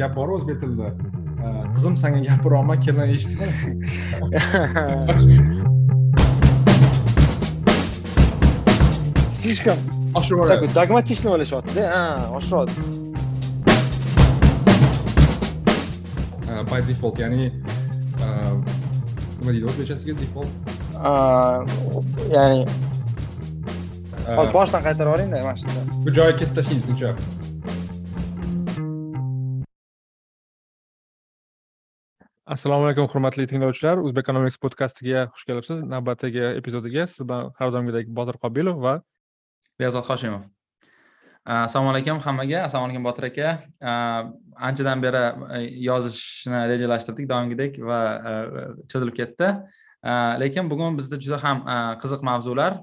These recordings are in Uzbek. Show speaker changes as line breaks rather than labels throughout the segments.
gap bor o'zbek tilida qizim sanga gapiryapman kelin eshitma
слишком такой dogmatичный o'ylashyaptida? Ha oshiryapti
by default ya'ni nima deydi o'zbekchasiga default.
Ya'ni hozir boshdan qaytarib yuboringda mana shunda.
bu joyi kesib tashlaymiz uncha assalomu alaykum hurmatli tinglovchilar. O'zbek economics podkastiga xush kelibsiz. Navbatdagi epizodiga siz bilan har doimgidek botir qobilov va
behzod hoshimov assalomu alaykum hammaga. Assalomu alaykum botir aka. Anchadan beri e, yozishni rejalashtirdik doimgidek va e, cho'zilib ketdi. Lekin bugun bizda juda ham qiziq mavzular.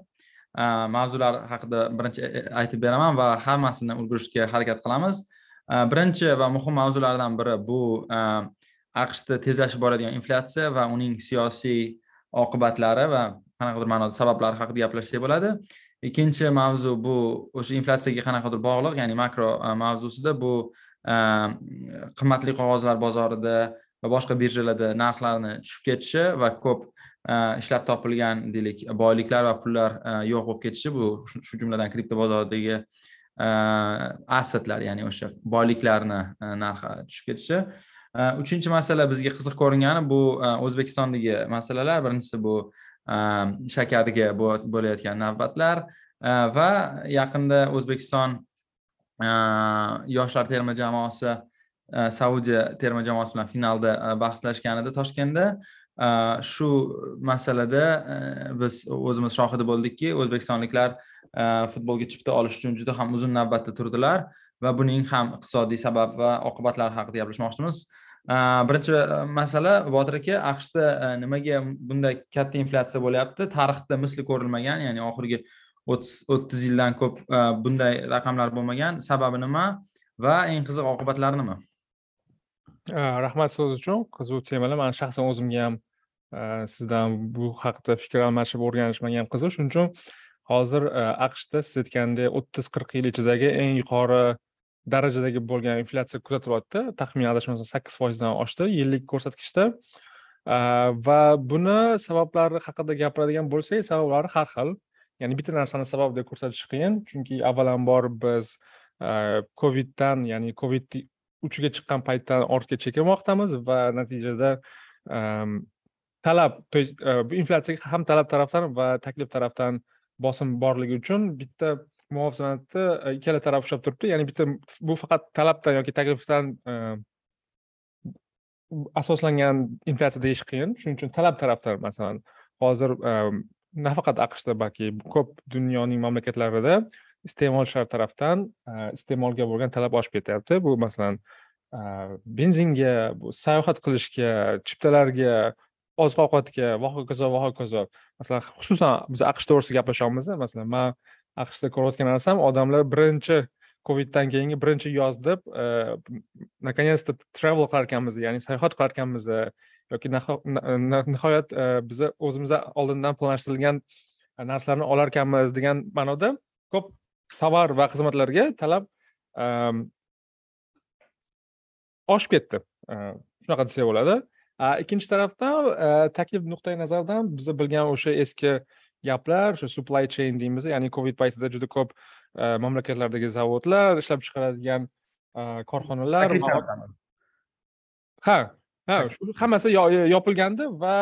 Mavzular haqida birinchi e, aytib beraman va hammasini ulgurishga harakat qilamiz. Birinchi va muhim mavzulardan biri bu aqshda tezlashib boradigan inflyatsiya va uning siyosiy oqibatlari va qanaqadir ma'noda sabablari haqida gaplashsak bo'ladi. Ikkinchi mavzu bu o'sha inflyatsiyaga qanaqadir bog'liq ya'ni makro e, mavzusida bu e, qimmatli qog'ozlar bozorida va boshqa birjalarda narxlarni tushib ketishi va ko'p e, ishlab topilgan deylik boyliklar va pullar yo'q bo'lib ketishi bu shu jumladan kripto bozoridagi assetlar ya'ni o'sha boyliklarni narxi tushib ketishi. Э, uchinchi masala bizga qiziq ko'ringani bu э, o'zbekistondagi masalalar. Birinchisi bu э, shakarga bo'layotgan navbatlar. Va yaqinda o'zbekiston yoshlar terma jamoasi saudiya terma jamoasi bilan finalda e, bahslashganida toshkentda. Shu masalada e, biz o'zimiz shohidi bo'ldikki o'zbekistonliklar e, futbolga chipta olish uchun juda ham uzun navbatda turdilar va buning ham iqtisodiy sabab va oqibatlari haqida gaplashmoqchimiz. Birinchi e, masala botir aka aqshda e, nimaga bunday katta inflyatsiya bo'lyapti? Tarixda misli ko'rilmagan ya'ni oxirgi o'ttiz o'ttiz yildan ko'p e, bunday raqamlar bo'lmagan. Sababi nima va eng qiziq oqibatlari nima?
Rahmat so'z uchun qiziq temalar. Man shaxsan o'zimga ham sizdan bu haqida fikr almashib o'rganishim ham qiziq. Shuning uchun hozir aqshda siz aytgandek o'ttiz qirq yil ichidagi eng yuqori darajadagi bo'lgan inflyatsiya kuzatilyapti taxminan adashmasam sakkiz foizdan oshdi yillik ko'rsatkichda. Va buni sabablari haqida gapiradigan bo'lsak sabablari har xil. Ya'ni bitta narsani sabab deb ko'rsatish qiyin chunki avvalambor biz coviddan ya'ni covid uchiga chiqqan paytdan ortga chekilmoqdamiz va natijada talab то есть bu inflyatsiyaga ham talab tarafdan va taklif tarafdan bosim borligi uchun bitta muvozanatni e, ikkala taraf ushlab turibdi. Ya'ni bitta bu faqat talabdan yoki taklifdan e, asoslangan inflyatsiya deyish qiyin. Shuning uchun talab tarafdan masalan hozir e, nafaqat aqshda balki ko'p dunyoning mamlakatlarida iste'molchilar tarafdan iste'molga bo'lgan talab oshib ketyapti. Bu masalan benzinga bu sayohat qilishga chiptalarga oziq ovqatga va hokazo va hokazo masalan xususan biz aqsh to'g'risida gaplashyapmiz masalan man aqshda ko'rayotgan narsam odamlar birinchi coviddan keyingi birinchi yoz deb e, наконец то travel qilarkanmiz ya'ni sayohat qilarkanmiz e, yoki nihoyat e, biza o'zimiz oldindan planlashtirilgan narsalarni olarkanmiz degan ma'noda ko'p tovar va xizmatlarga talab oshib ketdi. Shunaqa desak bo'ladi. Ikkinchi tarafdan taklif nuqtai nazaridan biza bilgan o'sha eski gaplar o'sha supply chain deymiz ya'ni covid paytida juda ko'p e, mamlakatlardagi zavodlar ishlab chiqaradigan e, korxonalar ha ha hammasi yopilgandi va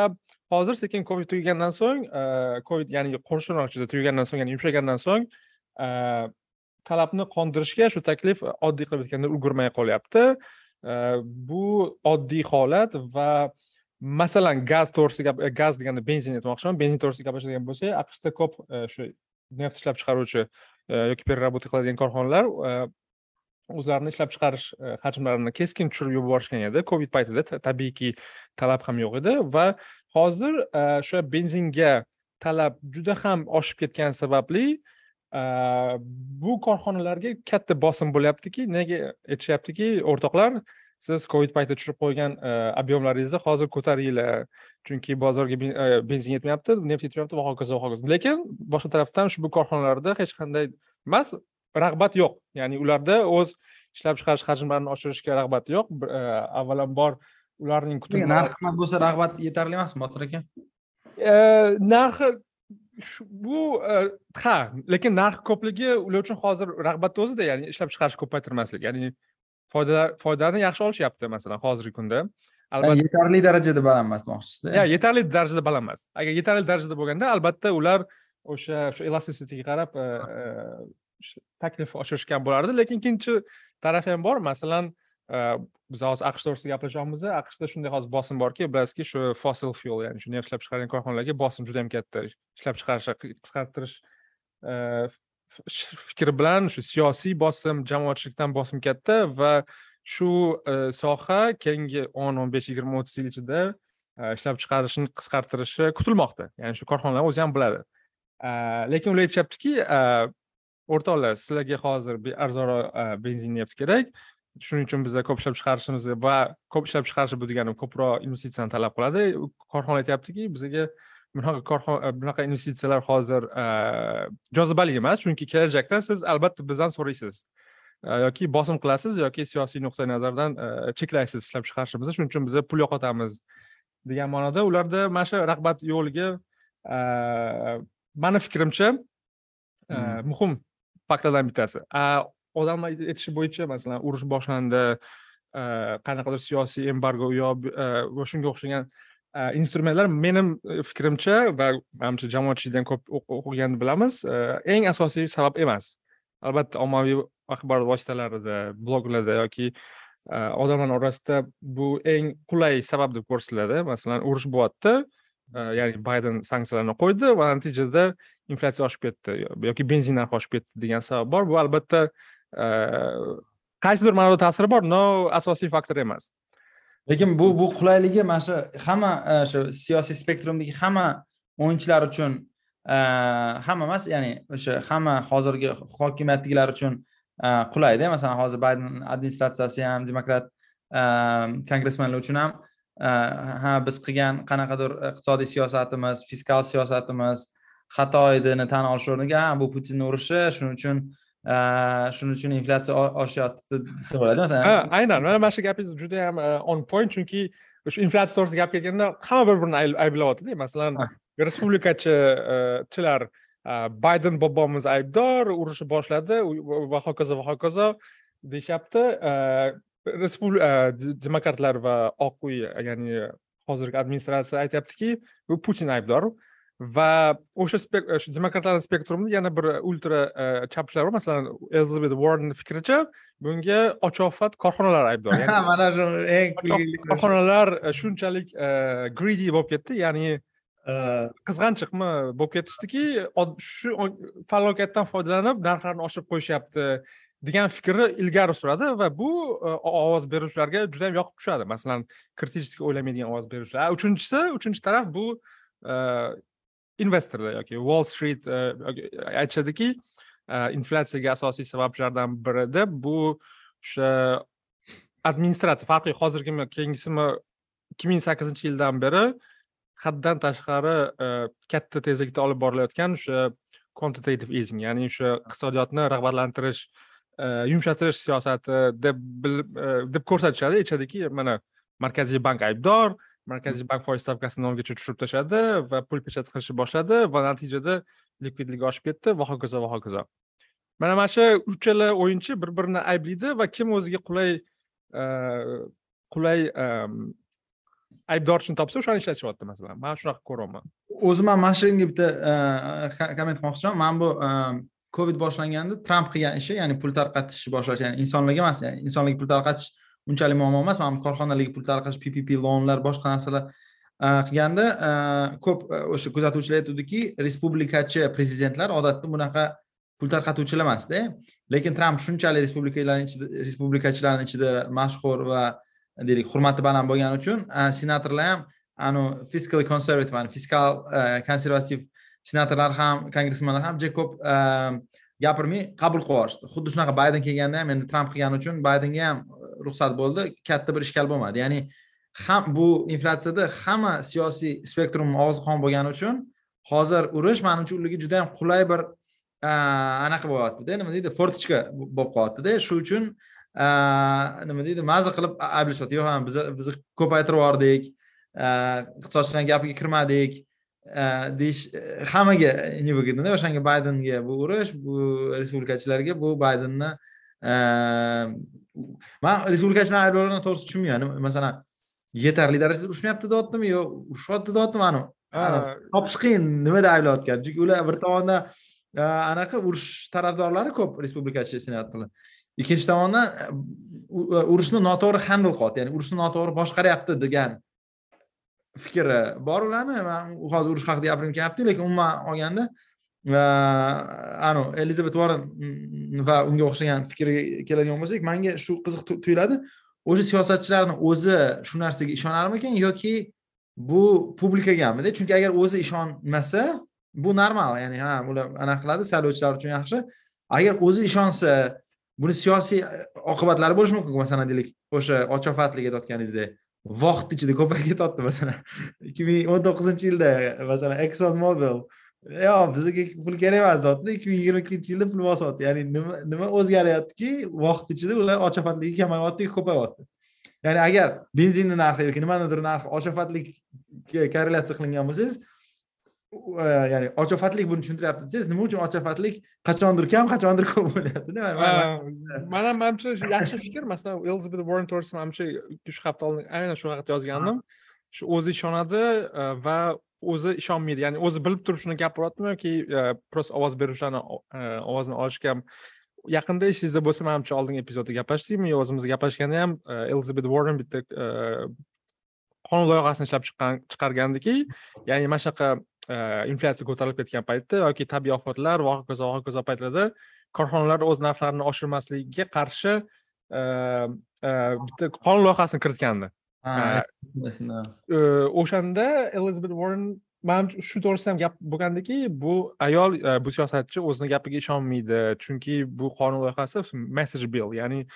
hozir sekin covid tugagandan so'ng e, covid ya'ni qo'shniroqchida tugagandan so'ng ya'ni yumshagandan so'ng talabni qondirishga shu taklif oddiy qilib aytganda ulgurmay qolyapti. Bu oddiy holat va masalan gaz to'g'risida e, gaz deganda benzin aytmoqchiman. Benzin to'g'risida gaplashadigan bo'lsak aqshda ko'p e, shu neft ishlab chiqaruvchi e, yoki переработка qiladigan korxonalar o'zlarini ishlab chiqarish hajmlarini keskin tushirib yuborishgan edi. Covid paytida tabiiyki talab ham yo'q edi va hozir o'sha benzinga talab juda ham oshib ketgani sababli bu korxonalarga katta bosim bo'lyaptiki. Nega aytishyaptiki o'rtoqlar siz covid paytida tushirib qo'ygan e, объемlaringizni hozir ko'taringlar. Chunki bozorga e, benzin yetmayapti neft yetyapti va hokazo va hokazo. Lekin boshqa tarafdan ushbu korxonalarda hech qanday emas rag'bat yo'q. Ya'ni ularda o'z ishlab chiqarish hajmlarini oshirishga rag'bat yo'q. Avvalambor ularning
kutilgan narxi qimmat bo'lsa rag'bat yetarli emasmi botir aka?
Narxi bu ha lekin narx ko'pligi ular uchun hozir rag'batni o'zida ya'ni ishlab chiqarishni ko'paytirmaslik. Ya'ni foydalar foydani yaxshi olishyapti masalan hozirgi kunda.
Albatta yetarli darajada baland emas demoqchisizda
yetarli darajada baland emas agar yetarli darajada bo'lganda albatta ular o'sha shu elastisitiga qarab e, e, taklif oshirishgan bo'lardi. Lekin ikkinchi taraf ham bor. Masalan e, biz hozir aqsh to'g'risida gaplashamiz aqshda shunday hozir bosim borki bilasizki shu fossil fuel ya'ni shu neft ishlab chiqargan korxonalarga bosim juda yam katta. Ishlab chiqarishni qisqartirish fikri bilan shu siyosiy bosim jamoatchilikdan bosim katta va shu e, soha keyingi o'n o'n besh yigirma o'ttiz yil ichida e, ishlab chiqarishni qisqartirishi kutilmoqda. Ya'ni shu korxonalar o'zi ham biladi. E, lekin ular aytishyaptiki o'rtoqlar sizlarga hozir arzonroq benzin neft kerak. Shuning uchun bizlar ko'p ishlab chiqarishimiz va ko'p ishlab chiqarish bu degani ko'proq investitsiyani talab qiladi. Korxona aytyaptiki bizga bunaqa korxona e, bunaqa investitsiyalar hozir e, jozibali emas chunki kelajakda siz albatta bizdan so'raysiz e, yoki bosim qilasiz yoki siyosiy nuqtai nazardan cheklaysiz ishlab chiqarishimizni shuning uchun biz pul yo'qotamiz degan ma'noda ularda mana shu rag'bat yo'qligi mani fikrimcha hmm. muhim faktlardan bittasi odamlar aytishi bo'yicha masalan urush boshlandi qanaqadir siyosiy embargo yo va shunga o'xshagan Э, instrumentlar meni э, fikrimcha va manimcha jamoatchilikdan ko'p o'qiganni bilamiz. Э, eng asosiy sabab emas. Albatta ommaviy axborot vositalarida bloglarda yoki e, odamlar orasida bu eng qulay sabab deb ko'rsatiladi. Masalan urush bo'lyapti e, ya'ni bayden sanksiyalarni qo'ydi va natijada inflyatsiya oshib ketdi yoki benzin narxi oshib ketdi degan sabab bor. Bu albatta e, qaysidir ma'noda ta'siri bor. No asosiy faktor emas.
Lekin bu bu qulayligi mana shu hamma o'sha shu siyosiy spektrumdagi hamma o'yinchilar uchun e, hamma emas ya'ni o'sha hamma hozirgi hokimiyatdagilar uchun e, qulayda. Masalan hozir bayden administratsiyasi ham demokrat kongressmenlar uchun ham ha biz qilgan qanaqadir iqtisodiy siyosatimiz fiskal siyosatimiz xato edini tan olish o'rniga bu putinni urushi shuning uchun shuning uchun inflyatsiya oshyapti desa bo'ladi
ha aynan mana mana shu gapingiz juda yam on point chunki shu inflyatsiya to'g'risida gap kelganda hamma bir birini ayblayaptida masalan respublikachilar bayden bobomiz aybdor urushni boshladi va hokazo va hokazo deyishyapti. Demokratlar va oq uy ya'ni hozirgi administratsiya aytyaptiki bu putin aybdor va o'sha shu demokratlarni spektrumida yana bir ultra chapchilar bor masalan elizabet warren fikricha bunga ochoqfat korxonalar aybdor
mana shu eng
korxonalar shunchalik greedy bo'lib ketdi ya'ni qizg'anchiqmi bo'lib ketishdiki shu falokatdan foydalanib narxlarni oshirib qo'yishyapti degan fikrni ilgari suradi va bu ovoz beruvchilarga juda yam yoqib tushadi masalan kriticheskiy o'ylamaydigan ovoz beruvchilar uchinchisi uchinchi taraf bu investorlar yoki wall street e, aytishadiki e, inflyatsiyaga asosiy sabablardan biri deb bu o'sha administratsiya farqi hozirgimi keyingisimi ikki ming sakkizinchi yildan beri haddan tashqari e, katta tezlikda olib borilayotgan o'sha quantitative easing ya'ni o'sha iqtisodiyotni rag'batlantirish yumshatirish siyosati deb deb ko'rsatishadi. Aytishadiki mana markaziy bank aybdor markaziy bank foiz stavkasini nolgacha tushirib tashladi va pul pechat qilishni boshladi va natijada likvidligi oshib ketdi. Va hokazo va hokazo. Mana mana shu uchala o'yinchi bir birini ayblaydi va kim o'ziga qulay e, qulay aybdorchini topsa o'shani ishlatishyapti masalan. Man shunaqa ko'ryapman
o'zim ham mana shunga bitta e, komment qilmoqchiman man bu e, covid boshlanganda tramp qilgan ishi ya'ni pul tarqatishni boshlash ya'ni insonlarga emas insonlarga pul tarqatish unchalik muammo emas. Mana korxonalarga pul tarqatish ppp loanlar boshqa narsalar e, qilganda e, ko'p e, o'sha kuzatuvchilar aytuvdiki respublikachi prezidentlar odatda bunaqa pul tarqatuvchilar emasda. Lekin tramp shunchalik respublikalarni ichida respublikachilarni ichida mashhur va deylik hurmati baland bo'lgani uchun senatorlar ham anu fiscal conservative fiskal konservativ senatorlar ham kongressmenlar ham juda ko'p gapirmay qabul qilib yuborishdi. Xuddi shunaqa bayden kelganda ham endi tramp qilgani uchun baydenga ham ruxsat bo'ldi katta bir ishkal bo'lmadi. Ya'ni ham bu inflyatsiyada hamma siyosiy spektrum og'zi qon bo'lgani uchun hozir urush manimcha ularga juda yam qulay bir anaqa bo'lyaptida. Nima deydi? Fortichka bo'lib qolyaptida. Shu uchun nima deydi? Maza qilib ayblashyapti. Yo'q biz biz ko'paytirib yubordik iqtisodchilarni gapiga kirmadik deyish hammaga не выгодно o'shanga baydenga bu urush bu respublikachilarga bu baydenni man respublikachilarni ayblovlarini to'g'risi tushunmayman masalan yetarli darajada urushmayapti deyaptimi yo urushyapti deyaptimi ani topish qiyin nimada ayblayotgan? Chunki ular bir tomondan anaqa urush tarafdorlari ko'p respublikachi senatorlar ikkinchi tomondan urushni noto'g'ri handl qilyapti ya'ni urushni noto'g'ri boshqaryapti degan fikri bor ularni. Man hozir urush haqida gapirgim kelyapti lekin umuman olganda anavi ah elizabet warren mm, va unga o'xshagan fikrga keladigan bo'lsak manga shu qiziq tuyuladi. O'sha siyosatchilarni o'zi shu narsaga ishonarmikan yoki bu publikagamida chunki agar o'zi ishonmasa bu normal ya'ni ha ular anaqa qiladi saylovchilar uchun yaxshi. Agar o'zi ishonsa buni siyosiy e, oqibatlari bo'lishi mumkin masalan deylik o'sha ochofatlik aytayotganingizdek vaqt ichida ko'payib ketyapti masalan. Ikki ming o'n to'qqizinchi yilda masalan exxon mobil yo'q bizga pul kerak emas deyaptida ikki ming yigirma ikkinchi yilda pul bosyapti ya'ni nima nima o'zgaryaptiki? Vaqt ichida ular ochofatligi kamayyapti ko'payyapti ya'ni agar benzinni narxi yoki nimanidir narxi ochofatlikka korrelyatsiya qilingan bo'lsangiz ya'ni ochofatlik buni tushuntiryapti desangiz nima uchun ochofatlik qachondir kam qachondir ko'p bo'lyaptida
man ham manimcha yaxshi fikr. Masalan elizabet warren to'g'risida manimcha ikki uch hafta oldin aynan shu haqida yozgandim. Shu o'zi ishonadi va o'zi ishonmaydi. Ya'ni o'zi bilib turib shuni gapiryaptimi yoki просто e, ovoz beruvchilarni e, ovozini olishga ham yaqinda esingizda bo'lsa manimcha oldingi epizodda gaplashdikmi yo o'zimiz gaplashganda ham e, elizabet warren bitta qonun loyihasini ishlab chiqqan chiqargandiki ya'ni mana shunaqa inflyatsiya ko'tarilib ketgan paytda yoki tabiiy ofatlar va hokazo va hokazo paytlarda korxonalar o'z narxlarini oshirmasligiga qarshi bitta qonun loyihasini kiritgandi. O'shanda elizabet warren man shu to'g'risida ham gap bo'lgandiki bu ayol bu siyosatchi o'zini gapiga ishonmaydi chunki bu qonun loyihasi message bill. Ya'ni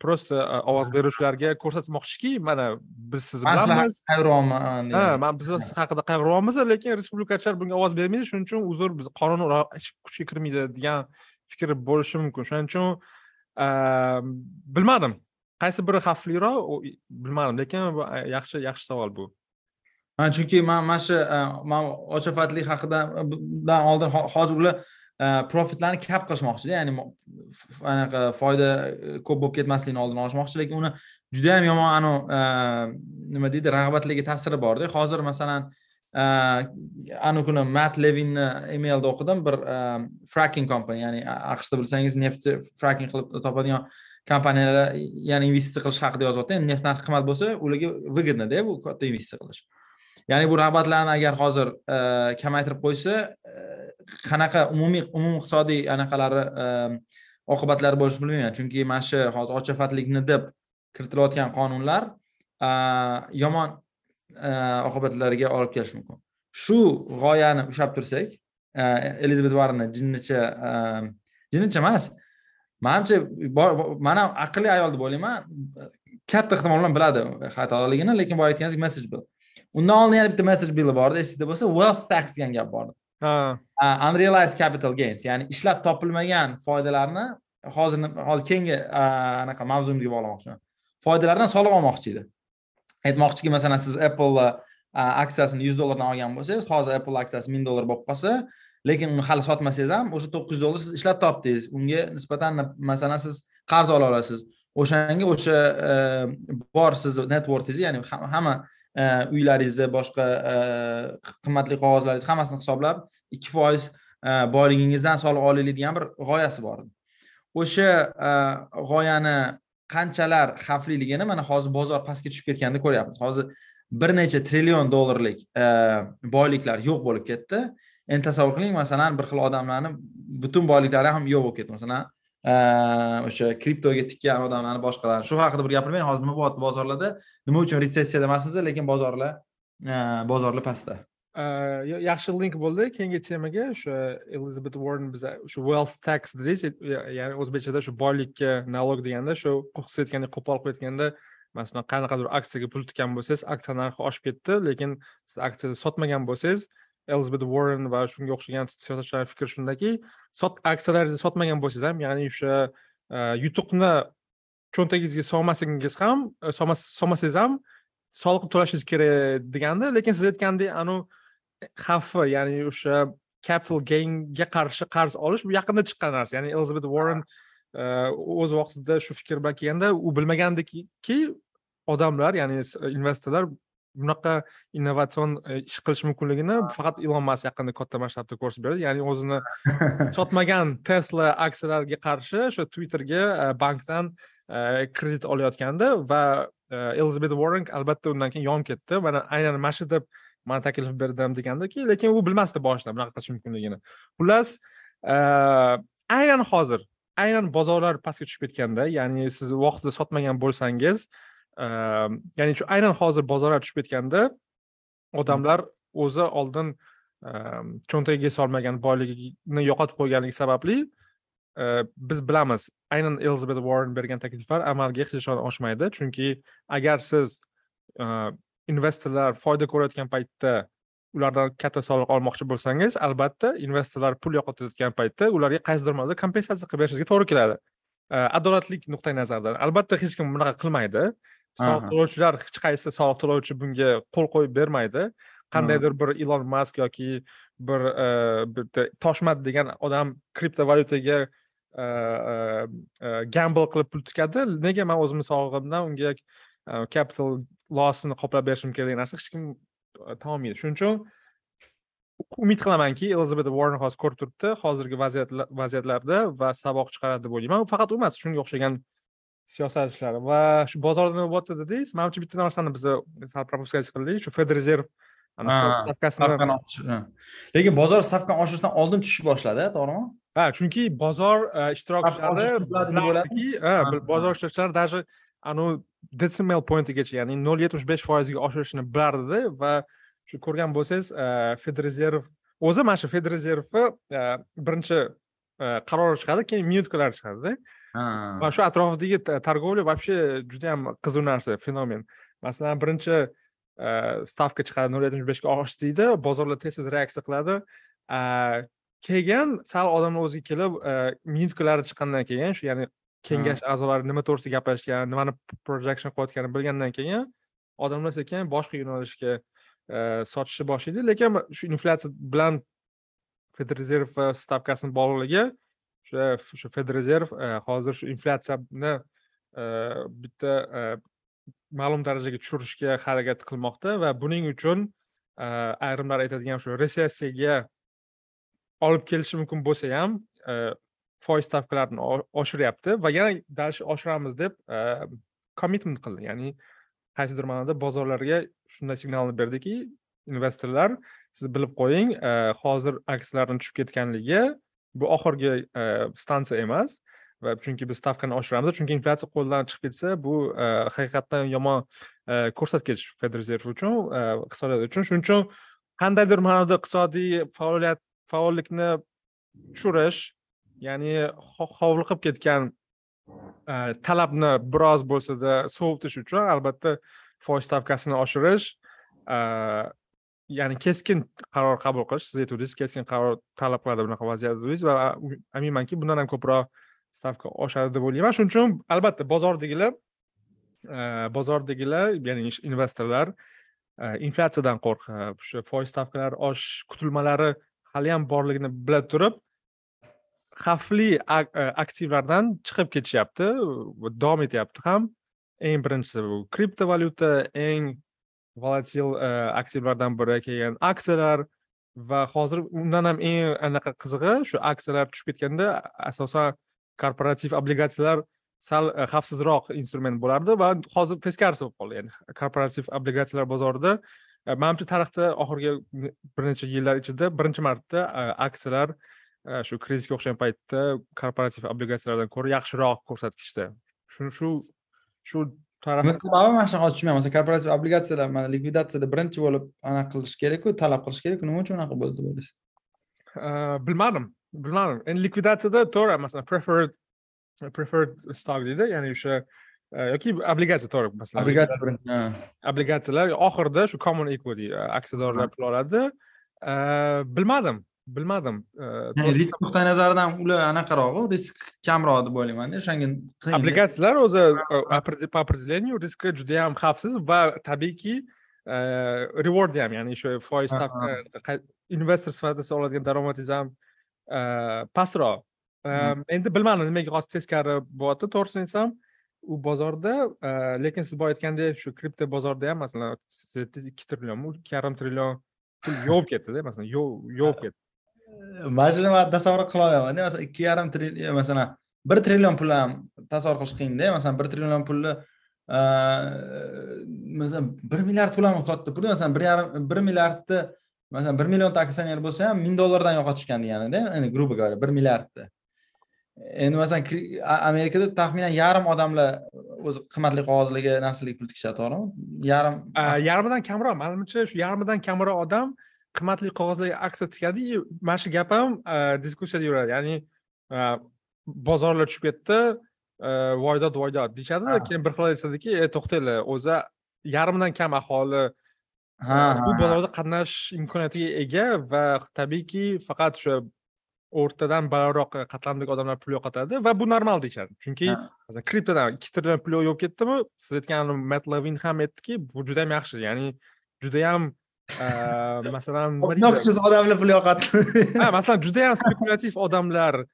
просто ovoz beruvchilarga ko'rsatmoqchiki mana biz siz bilanmiz.
qayg'uryapman
ha man biz siz haqida qayg'uryapmiz lekin respublikachilar bunga ovoz bermaydi. Shuning uchun uzr biz qonun kuchga kirmaydi degan fikr bo'lishi mumkin. Shuning uchun bilmadim qaysi biri xavfliroq? Bilmadim lekin bu yaxshi yaxshi savol bu.
Chunki man mana shu man ochofatlik haqida oldin hozir ular profitlarni kap qilishmoqchida ya'ni anaqa foyda e, ko'p bo'lib ketmasligini oldini olishmoqchi lekin uni judayam yomon anavi nima deydi rag'batlarga ta'siri borda hozir masalan anavi kuni mat levinni emailda o'qidim bir fracking company ya'ni aqshda bilsangiz neftni fracking qilib topadigan kompaniyalar yana investitsiya qilish haqida yozyapti endi neft narxi qimmat bo'lsa ularga выгодноda bu katta investitsiya qilish. Ya'ni bu rag'batlarni agar hozir e, kamaytirib qo'ysa e, qanaqa umumiy umum iqtisodiy anaqalari e, oqibatlari bo'lishini bilmayman. Chunki mana shu hozir ochafatlikni deb kiritilayotgan qonunlar yomon oqibatlarga olib kelishi mumkin. Shu g'oyani ushlab tursak elizabet varni jinnicha jinnicha emas manimcha man ham aqlli ayol deb o'ylayman. Katta ehtimol bilan biladi xatoligini lekin boya aytganingizdek message bill undan oldin yana bitta message bill bor edi esingizda bo'lsa wealth tax degan gap bor unrealized capital gains ya'ni ishlab topilmagan foydalarni hozir hozir keyingi anaqa mavzumga bog'lamoqchiman. Foydalardan soliq olmoqchi edi. Aytmoqchiki masalan siz apple aksiyasini yuz dollardan olgan bo'lsangiz hozir apple aksiyasi ming dollar bo'lib qolsa lekin uni hali sotmasangiz ham o'sha to'qqiz yuz dollar siz ishlab topdingiz. Unga nisbatan masalan siz qarz ola olasiz. O'shanga o'sha eh, bor sizni networkingizni ya'ni hamma eh, uylaringizni boshqa eh, qimmatli qog'ozlaringiz hammasini hisoblab ikki foiz boyligingizdan soliq olaylik degan bir g'oyasi bor. O'sha g'oyani qanchalar xavfliligini mana hozir bozor pastga tushib ketganda ko'ryapmiz. Hozir bir necha trillion dollarlik boyliklar yo'q bo'lib ketdi. Endi tasavvur qiling masalan bir xil odamlarni butun boyliklari ham yo'q bo'lib ketdi. Masalan o'sha kriptoga tikkan odamlarni boshqalarni shu haqida bir gapirmang hozir nima bo'lyapti bozorlarda? Nima uchun retsessiyada emasmiz lekin bozorlar bozorlar pastda.
Yaxshi link bo'ldi. Keyingi temaga o'sha elizabet warren biza shu wealth tax dedingiz ya'ni o'zbekchada shu boylikka nalog deganda shu qo'qis aytgandek qo'pol qilib aytganda masalan qanaqadir aksiyaga pul tikkan bo'lsangiz aksiya narxi oshib ketdi lekin siz aksiyani sotmagan bo'lsangiz elizabet warren va shunga o'xshagan siyosatchilarni fikri shundaki sot aksiyalaringizni sotmagan bo'lsangiz ham ya'ni o'sha yutuqni cho'ntagingizga solmasligingiz ham solmasangiz ham soliq to'lashingiz kerak degandi lekin siz aytgandek anavi xavfi ya'ni o'sha capital gainga qarshi qarz olish bu yaqinda chiqqan narsa. Ya'ni elizabet warren o'z vaqtida shu fikr bilan kelganda u bilmagandiki odamlar ya'ni investorlar bunaqa innovatsion e, ish qilish mumkinligini faqat ilon mask yaqinda katta masshtabda ko'rsatib berdi. Ya'ni o'zini sotmagan tesla aksiyalariga qarshi o'sha twitterga e, bankdan e, kredit olayotgandi va elizabet warren albatta undan keyin yonib ketdi mana aynan mana shu deb man taklif berdim degandiki lekin u bilmasdi boshida bunaqa qilish mumkinligini. Xullas aynan hozir aynan bozorlar pastga tushib ketganda ya'ni siz vaqtida sotmagan bo'lsangiz ya'ni shu aynan hozir bozorlar tushib ketganda odamlar o'zi oldin cho'ntagiga solmagan boyligini yo'qotib qo'yganligi sababli biz bilamiz aynan elizabet warren bergan takliflar amalga hech qachon oshmaydi. Chunki agar siz investorlar foyda ko'rayotgan paytda ulardan katta soliq olmoqchi bo'lsangiz albatta investorlar pul yo'qotayotgan paytda ularga qaysidir marda kompensatsiya qilib berishingizga to'g'ri keladi. Adolatlik nuqtai nazaridan albatta hech kim bunaqa qilmaydi soliq to'lovchilar hech qaysi soliq to'lovchi bunga qo'l qo'yib bermaydi. Qandaydir bir ilon mask yoki bir bitta toshmat degan odam kriptovalyutaga gamble qilib pul tikadi. Nega man o'zimni sog'lig'imdan unga capital lossini qoplab berishim kerak degan narsa hech kim tamom shuning uchun umid qilamanki elizabet warren hozir ko'rib turibdi hozirgi vaziyat vaziyatlarda va saboq chiqaradi deb o'ylayman. Faqat u emas shunga o'xshagan siyosatchilar va shu bozorda nima bo'lyapti dedingiz? Manimcha bitta narsani biz sal пропускать qildik shu federezerv
stavkasini lekin bozor stavkani oshirishdan oldin tushishni boshladi to'g'rimi?
Ha chunki bozor ishtirokchilari bozor ishtirokchilari даже anavi decimal pointigacha ya'ni nol yetmish besh foizga oshirishni bilardida va shu ko'rgan bo'lsangiz e, federrezerv o'zi mana shu federrezervni e, birinchi e, qarori chiqadi keyin minutkalar chiqadida va shu atrofidagi торговля вообще juda yam qiziq narsa fenomen masalan birinchi stavka chiqadi nol yetmish beshga osh deydi bozorlar tez tez reaksiya qiladi keyin sal odamlar o'ziga kelib minutkalari chiqqandan keyin shu ya'ni kengash a'zolari nima to'g'risida gaplashgan nimani projection qilayotganini bilgandan keyin odamlar sekin boshqa yo'nalishga sotishni boshlaydi lekin shu inflyatsiya bilan federrezerv stavkasini bog'liqligi o'sha o'sha fed rezerv hozir shu inflyatsiyani bitta ma'lum darajaga tushirishga harakat qilmoqda va buning uchun ayrimlar aytadigan shu resessiyaga olib kelishi mumkin bo'lsa ham foiz stavkalarini oshiryapti va yana дальше oshiramiz deb commitment qildi ya'ni qaysidir ma'noda bozorlarga shunday signalni berdiki investorlar siz bilib qo'ying hozir aksiyalarni tushib ketganligi bu oxirgi e, stansiya emas va chunki biz stavkani oshiramiz chunki inflyatsiya qo'ldan chiqib ketsa bu e, haqiqatdan yomon e, ko'rsatkich fed federal uchun iqtisodiyot uchun. Shuning uchun qandaydir ma'noda iqtisodiy faoliyat faollikni tushirish ya'ni hovliqib ketgan talabni biroz bo'lsada sovutish uchun albatta foiz stavkasini oshirish ya'ni keskin qaror qabul qilish siz aytuvdingiz keskin qaror talab qiladi bunaqa vaziyat dedingiz va aminmanki bundan ham ko'proq stavka oshadi deb o'ylayman shuning uchun albatta bozordagilar bozordagilar ya'ni investorlar inflyatsiyadan qo'rqib shu foiz stavkalari oshish kutilmalari haliyam borligini bila turib xavfli e, aktivlardan chiqib ketishyapti. Davom etyapti ham. Eng birinchisi bu kriptovalyuta eng volatil e, aktivlardan biri keyin aksiyalar va hozir undan ham eng anaqa qizig'i shu aksiyalar tushib ketganda asosan korporativ obligatsiyalar sal e, xavfsizroq instrument bo'lardi va hozir teskarisi bo'lib qoldi. Ya'ni korporativ obligatsiyalar bozorida e, manimcha tarixda oxirgi bir necha yillar ichida birinchi marta e, aksiyalar shu krizisga o'xshagan paytda korporativ obligatsiyalardan ko'ra yaxshiroq ko'rsatkichda. Shu shu shu
sababi mana shunaqa tushunmayman masalan korporativ obligatsiyalar mana likvidatsiyada birinchi bo'lib anaqa qilish kerakku talab qilish kerakku. Nima uchun unaqa bo'ldi deb o'ylaysiz
bilmadim bilmadim. Endi likvidatsiyada to'g'ri masalan preferred preferred stock deydi ya'ni o'sha yoki obligatsiya to'g'ri masalan.
Obligatsiya
obligatsiyalar oxirida shu common equity aksiyadorlar pul oladi. Bilmadim bilmadim
risk nuqtai nazaridan ular anaqarog'u risk kamroq deb o'ylaymanda o'shanga qiyin
obligatsiyalar o'zi по определению riski judayam xavfsiz va tabiiyki reward ham ya'ni shu foiz investor sifatida oladigan daromadingiz ham pastroq. Endi bilmadim nimaga hozir teskari bo'lyapti to'g'risini aytsam u bozorda lekin siz boya aytgandek shu kripto bozorda ham masalan siz aytdingiz ikki trillionmi ikki yarim trillion pul yovib ketdida masalan yovib ketdi
mana shuni man tasavvur qila olmayapmanda masalan ikki yarim trillion e, masalan bir trillion pulni ham tasavvur qilish qiyinda masalan bir trillion pulni e, masalan bir milliard pul ham katta pul masalan bir yarim bir milliardni masalan bir millionta aksioner bo'lsa ham ming dollardan yo'qotishgan deganida endi грубо говоря bir milliardni. Endi masalan amerikada taxminan yarim odamlar o'zi qimmatli qog'ozlarga narsalarga pul tikishadi to'g'rimi yarim
yarmidan kamroq. Manimcha shu yarmidan kamroq odam qimmatli qog'ozlarga aksiya tikadi и mana shu gap ham diskussiyada yuradi. Ya'ni bozorlar tushib ketdi voydod voydod deyishadi keyin bir xil aytadiki e to'xtanglar o'zi yarmidan kam aholi bu bozorda qatnashish imkoniyatiga ega va tabiiyki faqat o'sha o'rtadan balandroq qatlamdagi odamlar pul yo'qotadi va bu normal deyishadi. Chunki masalan kriptodan ikki trillion pul yo'qolib ketdimi siz aytgan mat lavin ham aytdiki bu juda yam yaxshi. Ya'ni judayam masalan
noxush odamlar pul yo'qotdi
ha masalan judayam spekulativ odamlar.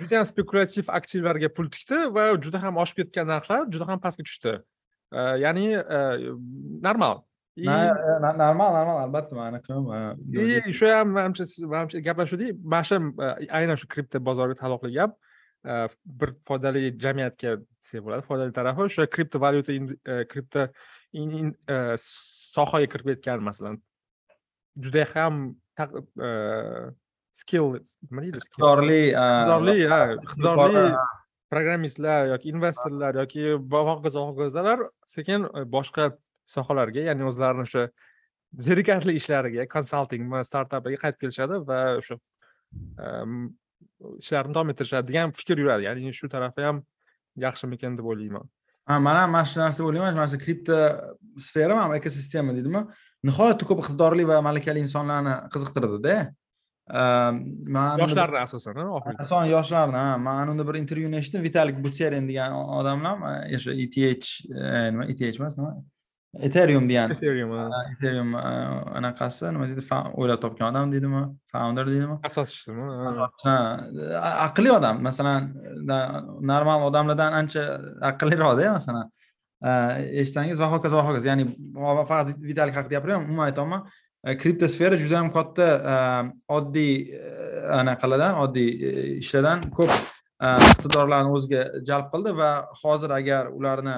Judayam spekulativ aktivlarga pul tikdi va juda ham oshib ketgan narxlar juda ham pastga tushdi. Ya'ni normal.
Normal normal albatta mani
и shu ham manimcha manimcha gaplashuvdik. Mana shu aynan shu kripto bozoriga taalluqli gap. Bir foydali jamiyatga desak bo'ladi foydali tarafi o'sha kripto valyuta kripto sohaga kirib ketgan masalan juda ham skill nima deydi
iqtidorli
iqtidorli iqtidorli programmistlar yoki investorlar yoki hokazo hokazolar sekin boshqa sohalarga ya'ni o'zlarini o'sha zerikarli ishlariga konsalting startapiga qaytib kelishadi va o'sha ishlarini davom ettirishadi degan fikr yuradi. Ya'ni shu tarafi ham yaxshimikan deb o'ylayman
ha man ham mana shu narsa o'ylayman mana shu kripto sfera ham ekosistema deydimi? Nihoyatda ko'p iqtidorli va malakali insonlarni qiziqtirdida
yoshlarni asosan
asosan yoshlarni ha man unda bir intervyuni eshitdim. Vitalik buterin degan odamlar o'sha eth nima eth emas nima ethereum degan
ethereum
ethereum anaqasi nima deydi o'ylab topgan odam deydimi founder deydimi
asoschisimi
ha aqlli odam. Masalan normal odamlardan ancha aqlliroqda masalan. Eshitsangiz va hokazo va hokazo. Ya'ni faqat vitalik haqida gapiryapman umuman aytyapman kripto sfera juda yam katta oddiy anaqalardan oddiy ishlardan ko'p iqtidorlarni o'ziga jalb qildi va hozir agar ularni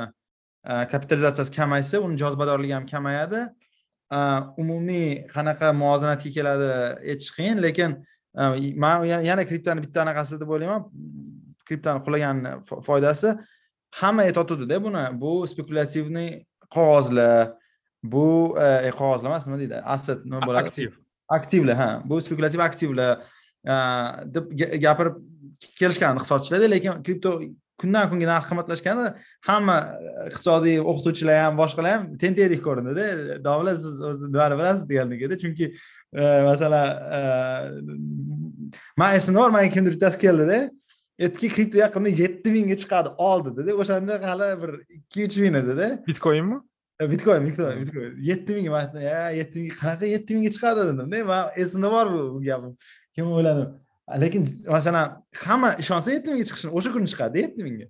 kapitalizatsiyasi kamaysa uni jozibadorligi ham kamayadi. Umumiy qanaqa muvozanatga keladi aytish qiyin. Lekin man yana kriptoni bitta anaqasi deb o'ylayman. Kriptoni qulagan foydasi hamma aytayotgandida buni. Bu spekulativniy qog'ozlar bu e, qog'ozlar emas nima deydi asset nima bo'ladi?
aktiv.
Aktivlar ha bu spekulativ aktivlar. Deb gapirib kelishgan iqtisodchilarda lekin kripto kundan kunga narx qimmatlashganda hamma iqtisodiy o'qituvchilar ham boshqalar ham tentakdek ko'rindida domla siz o'zi nimani bilasiz degandagida chunki e, masalan e, man esimda bor manga kimdir bittasi keldida aytdiki kripto yaqinda yetti mingga chiqadi ol dedida o'shanda hali bir ikki uch ming edida.
Bitcoinmi?
E, bitcoin bitcoin bitcoin. Yetti ming man yetti ming qanaqa yetti mingga chiqadi? dedimda. Man esimda bor bu gapim. Keyin o'yladim lekin masalan hamma ishonsa yetti mingga chiqishini o'sha kuni chiqadida yetti mingga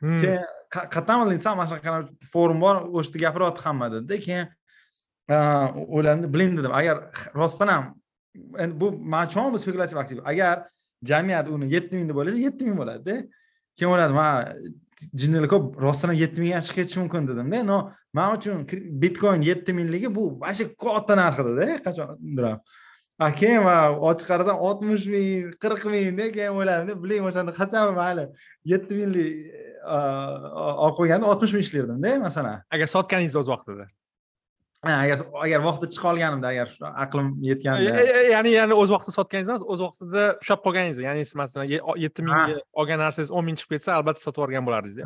hmm. keyin qayerdan desam mana shunaqa forum bor o'sha yerda gapiryapti hamma dedida keyin o'yladim bilin dedim. Agar rostdan ham endi bu man tushunaman bu spekulativ aktiv agar jamiyat uni yetti ming deb o'ylasa yetti ming bo'ladida keyin o'yladim ha jinnilar ko'p rostdan ham yetti mingga chiqib ketishi mumkin dedimda no man uchun bitcoin yetti mingligi bu вообще katta narx edida qachondir ham keyin man ochib qarasam oltmish ming qirq mingda keyin o'yladim biling o'shanda qachon mayli yetti minglik olib qo'yganda oltmish ming ishlardimda masalan.
Agar sotganingiz o'z vaqtida.
Agar agar vaqtida chiqa olganimda agar aqlim yetganda.
Ya'ni ya'ni o'z vaqtida sotganingiz emas o'z vaqtida ushlab qolganingizda ya'ni masalan yetti mingga olgan narsangiz o'n ming chiqib ketsa albatta sotib yuborgan bo'lardingiz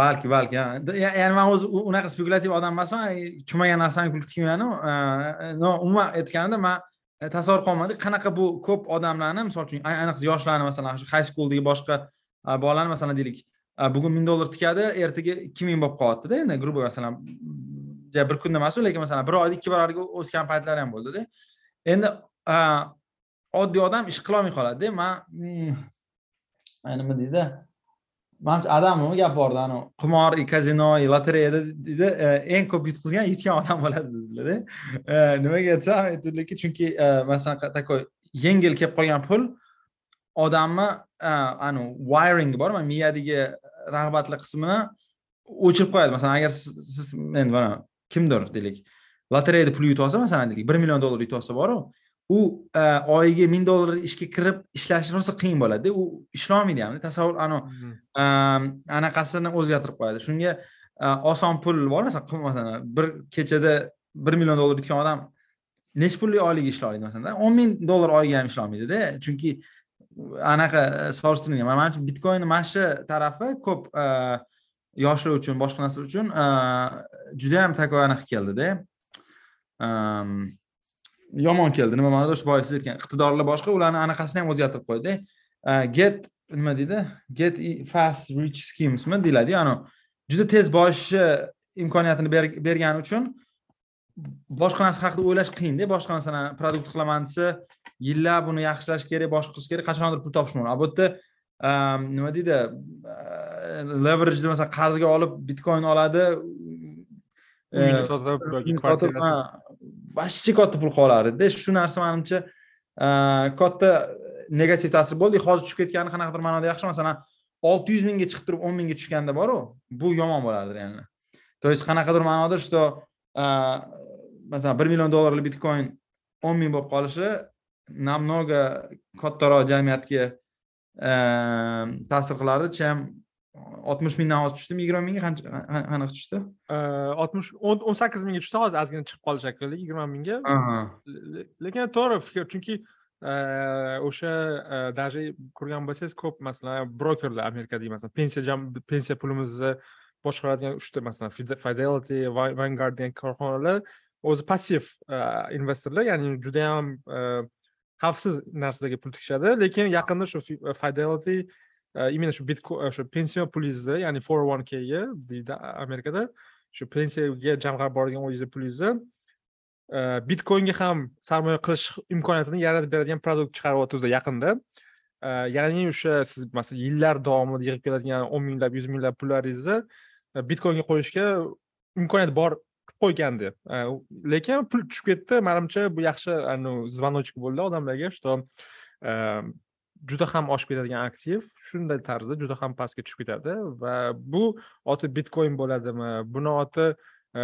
balki balki ya'ni man o'zi unaqa spekulativ odam emasman tushmagan narsamga pul tikmayanu umuman aytganimda man E, tasavvur qilolmadik. Qanaqa bu ko'p odamlarni misol uchun ayniqsa yoshlarni masalan shu high schooldagi boshqa e, bolalarni masalan deylik e, bugun ming dollar tikadi ertaga ikki ming bo'lib qolyaptida endi грубо masalan bir kunda emasu lekin masalan bir oyda ikki barobarga o'sgan paytlari ham bo'ldida. Endi oddiy odam ish qilolmay qoladida. Man mm, nima deydi? Manimcha adamni gap borda anavi qimor kazino lotereyada deydi e, eng ko'p yutqizgan yutgan odam bo'ladi dedilarda e. e, nimaga aytsam aytdilarki chunki masalan такой yengil kelib qolgan pul odamni anavi wiring bormi miyadagi rag'batli qismini o'chirib qo'yadi. Masalan agar siz endi mana kimdir deylik lotereyada pul yutib olsa masalan deylik bir million dollar yutib olsa boru u e, oyiga ming dollar ishga kirib ishlashi rosa qiyin bo'ladida. U ishlolmaydi ham tasavvur anavi e, anaqasini o'zgartirib qo'yadi. Shunga e, oson pul bor masalan masalan bir kechada bir million dollar yutgan odam nechi pullik oylik ishlayoladi masalan o'n ming dollar oyiga ham ishlolmaydida. Chunki anaqa solishtirilgan. Manimcha bitcoinni mana shu tarafi ko'p yoshlar uchun boshqa narsa uchun judayam такой anaqa keldida yomon keldi nima ma'noda shu siz aytgan iqtidorlar boshqa ularni anaqasini ham o'zgartirib qo'ydi. Get nima deydi? Get fast rich schemesmi deyiladiyu anavi juda tez boyishi imkoniyatini bergani uchun boshqa narsa haqida o'ylash qiyinda boshqa narsani produkt qilaman desa yillab uni yaxshilash kerak boshqa qilish kerak qachondir pul topish mumkin bu yerda nima deydi? Leverage masalan qarzga olib bitcoin oladi. Uyini sotib вообще katta pul qolardida shu narsa manimcha e, katta negativ ta'sir bo'ldi. Hozir tushib ketgani qanaqadir ma'noda yaxshi. Masalan olti yuz mingga chiqib turib o'n mingga tushganda boru bu yomon bo'lardi реально то есть qanaqadir ma'noda что e, masalan bir million dollarli bitcoin o'n ming bo'lib qolishi намного kattaroq jamiyatga e, ta'sir qilardi. Чем oltmish mingdan hozir tushdimi yigirma mingga qanaqa tushdi?
Oltmish o'n sakkiz mingga tushdi hozir ozgina chiqib qoldi shekilli yigirma mingga. Lekin to'g'ri fikr chunki o'sha даже ko'rgan bo'lsangiz ko'p masalan brokerlar amerikadagi masalan pensiya pensiya pulimizni boshqaradigan uchta masalan fidelity vanguard degan korxonalar o'zi passiv investorlar ya'ni judayam xavfsiz narsalarga pul tikishadi lekin yaqinda shu fidelity именно shu bitcoin shu e, pension pulingizni ya'ni four oh one kga deydi amerikada shu pensiyaga jamg'arib borgan o'zingizni pulingizni e, bitcoinga ham sarmoya qilish imkoniyatini yaratib beradigan produkt chiqaryotgandi yaqinda. E, ya'ni o'sha siz masalan yillar davomida yig'ib keladigan o'n minglab yuz minglab pullaringizni bitcoinga qo'yishga imkoniyat bor qilib qo'ygandi. Lekin pul tushib ketdi. Manimcha bu yaxshi звоночек bo'ldi odamlarga что juda ham oshib ketadigan aktiv shunday tarzda juda ham pastga tushib ketadi va bu oti bitcoin bo'ladimi buni oti e,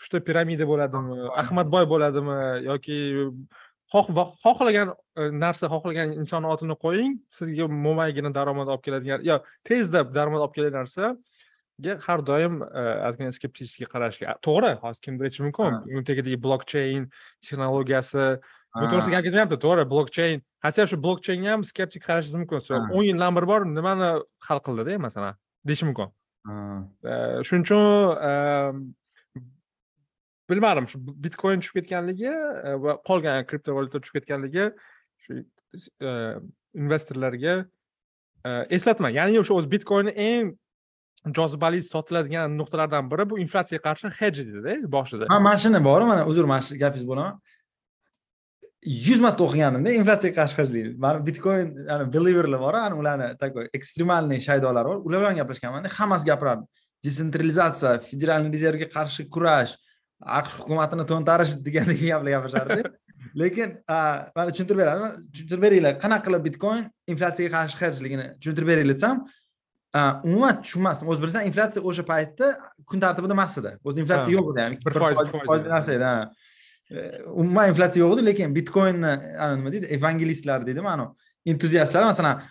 uchta piramida bo'ladimi ahmadboy bo'ladimi yoki xohlagan e, narsa xohlagan insonni otini qo'ying sizga mo'maygina daromad olib keladigan yo tezda daromad olib keladigan narsaga har doim ozgina skeptически qarashga. To'g'ri hozir kimdir aytishi mumkin. Uni tagidagi blokcheyn texnologiyasi bu to'g'risida gap ketyapti to'g'ri blokcheyn хотя shu blokcheynga ham skeptik qarashingiz mumkin o'n yildan beri bor nimani hal qildida masalan deyishi mumkin shuning uchun bilmadim shu bitcoin tushib ketganligi va qolgan kriptovalyuta tushib ketganligi shu investorlarga eslatma ya'ni o'sha o'zi bitcoinni eng jozibali sotiladigan nuqtalardan biri bu inflyatsiyaga qarshi hedj dedida boshida
ha mana shuni bor mana uzr mana shu gapingizni bo'laman yuz marta o'qiganimda inflyatsiyaga qarshi hujjat mani bitcoin believerlar bor ani ularni такой ekstremalniy shaydolari bor. Ular bilan gaplashganmanda hammasi gapiradi detsentralizatsiya federalniy rezervga qarshi kurash aqsh hukumatini to'ntarish degandek gaplar gapirishardi. Lekin mana tushuntirib beradi tushuntirib beringlar qanaqa qilib bitcoin inflyatsiyaga qarshi hajligini tushuntirib beringlar desam umuman tushunmasdim. O'zi bilsan inflyatsiya o'sha paytda kun tartibida emas edi. O'zi inflyatsiya yo'q edi ya'ni bir foiz narsa edi umuman inflyatsiya yo'q edi lekin bitcoinni nima deydi evangelistlar deydimi anavi entuziastlar masalan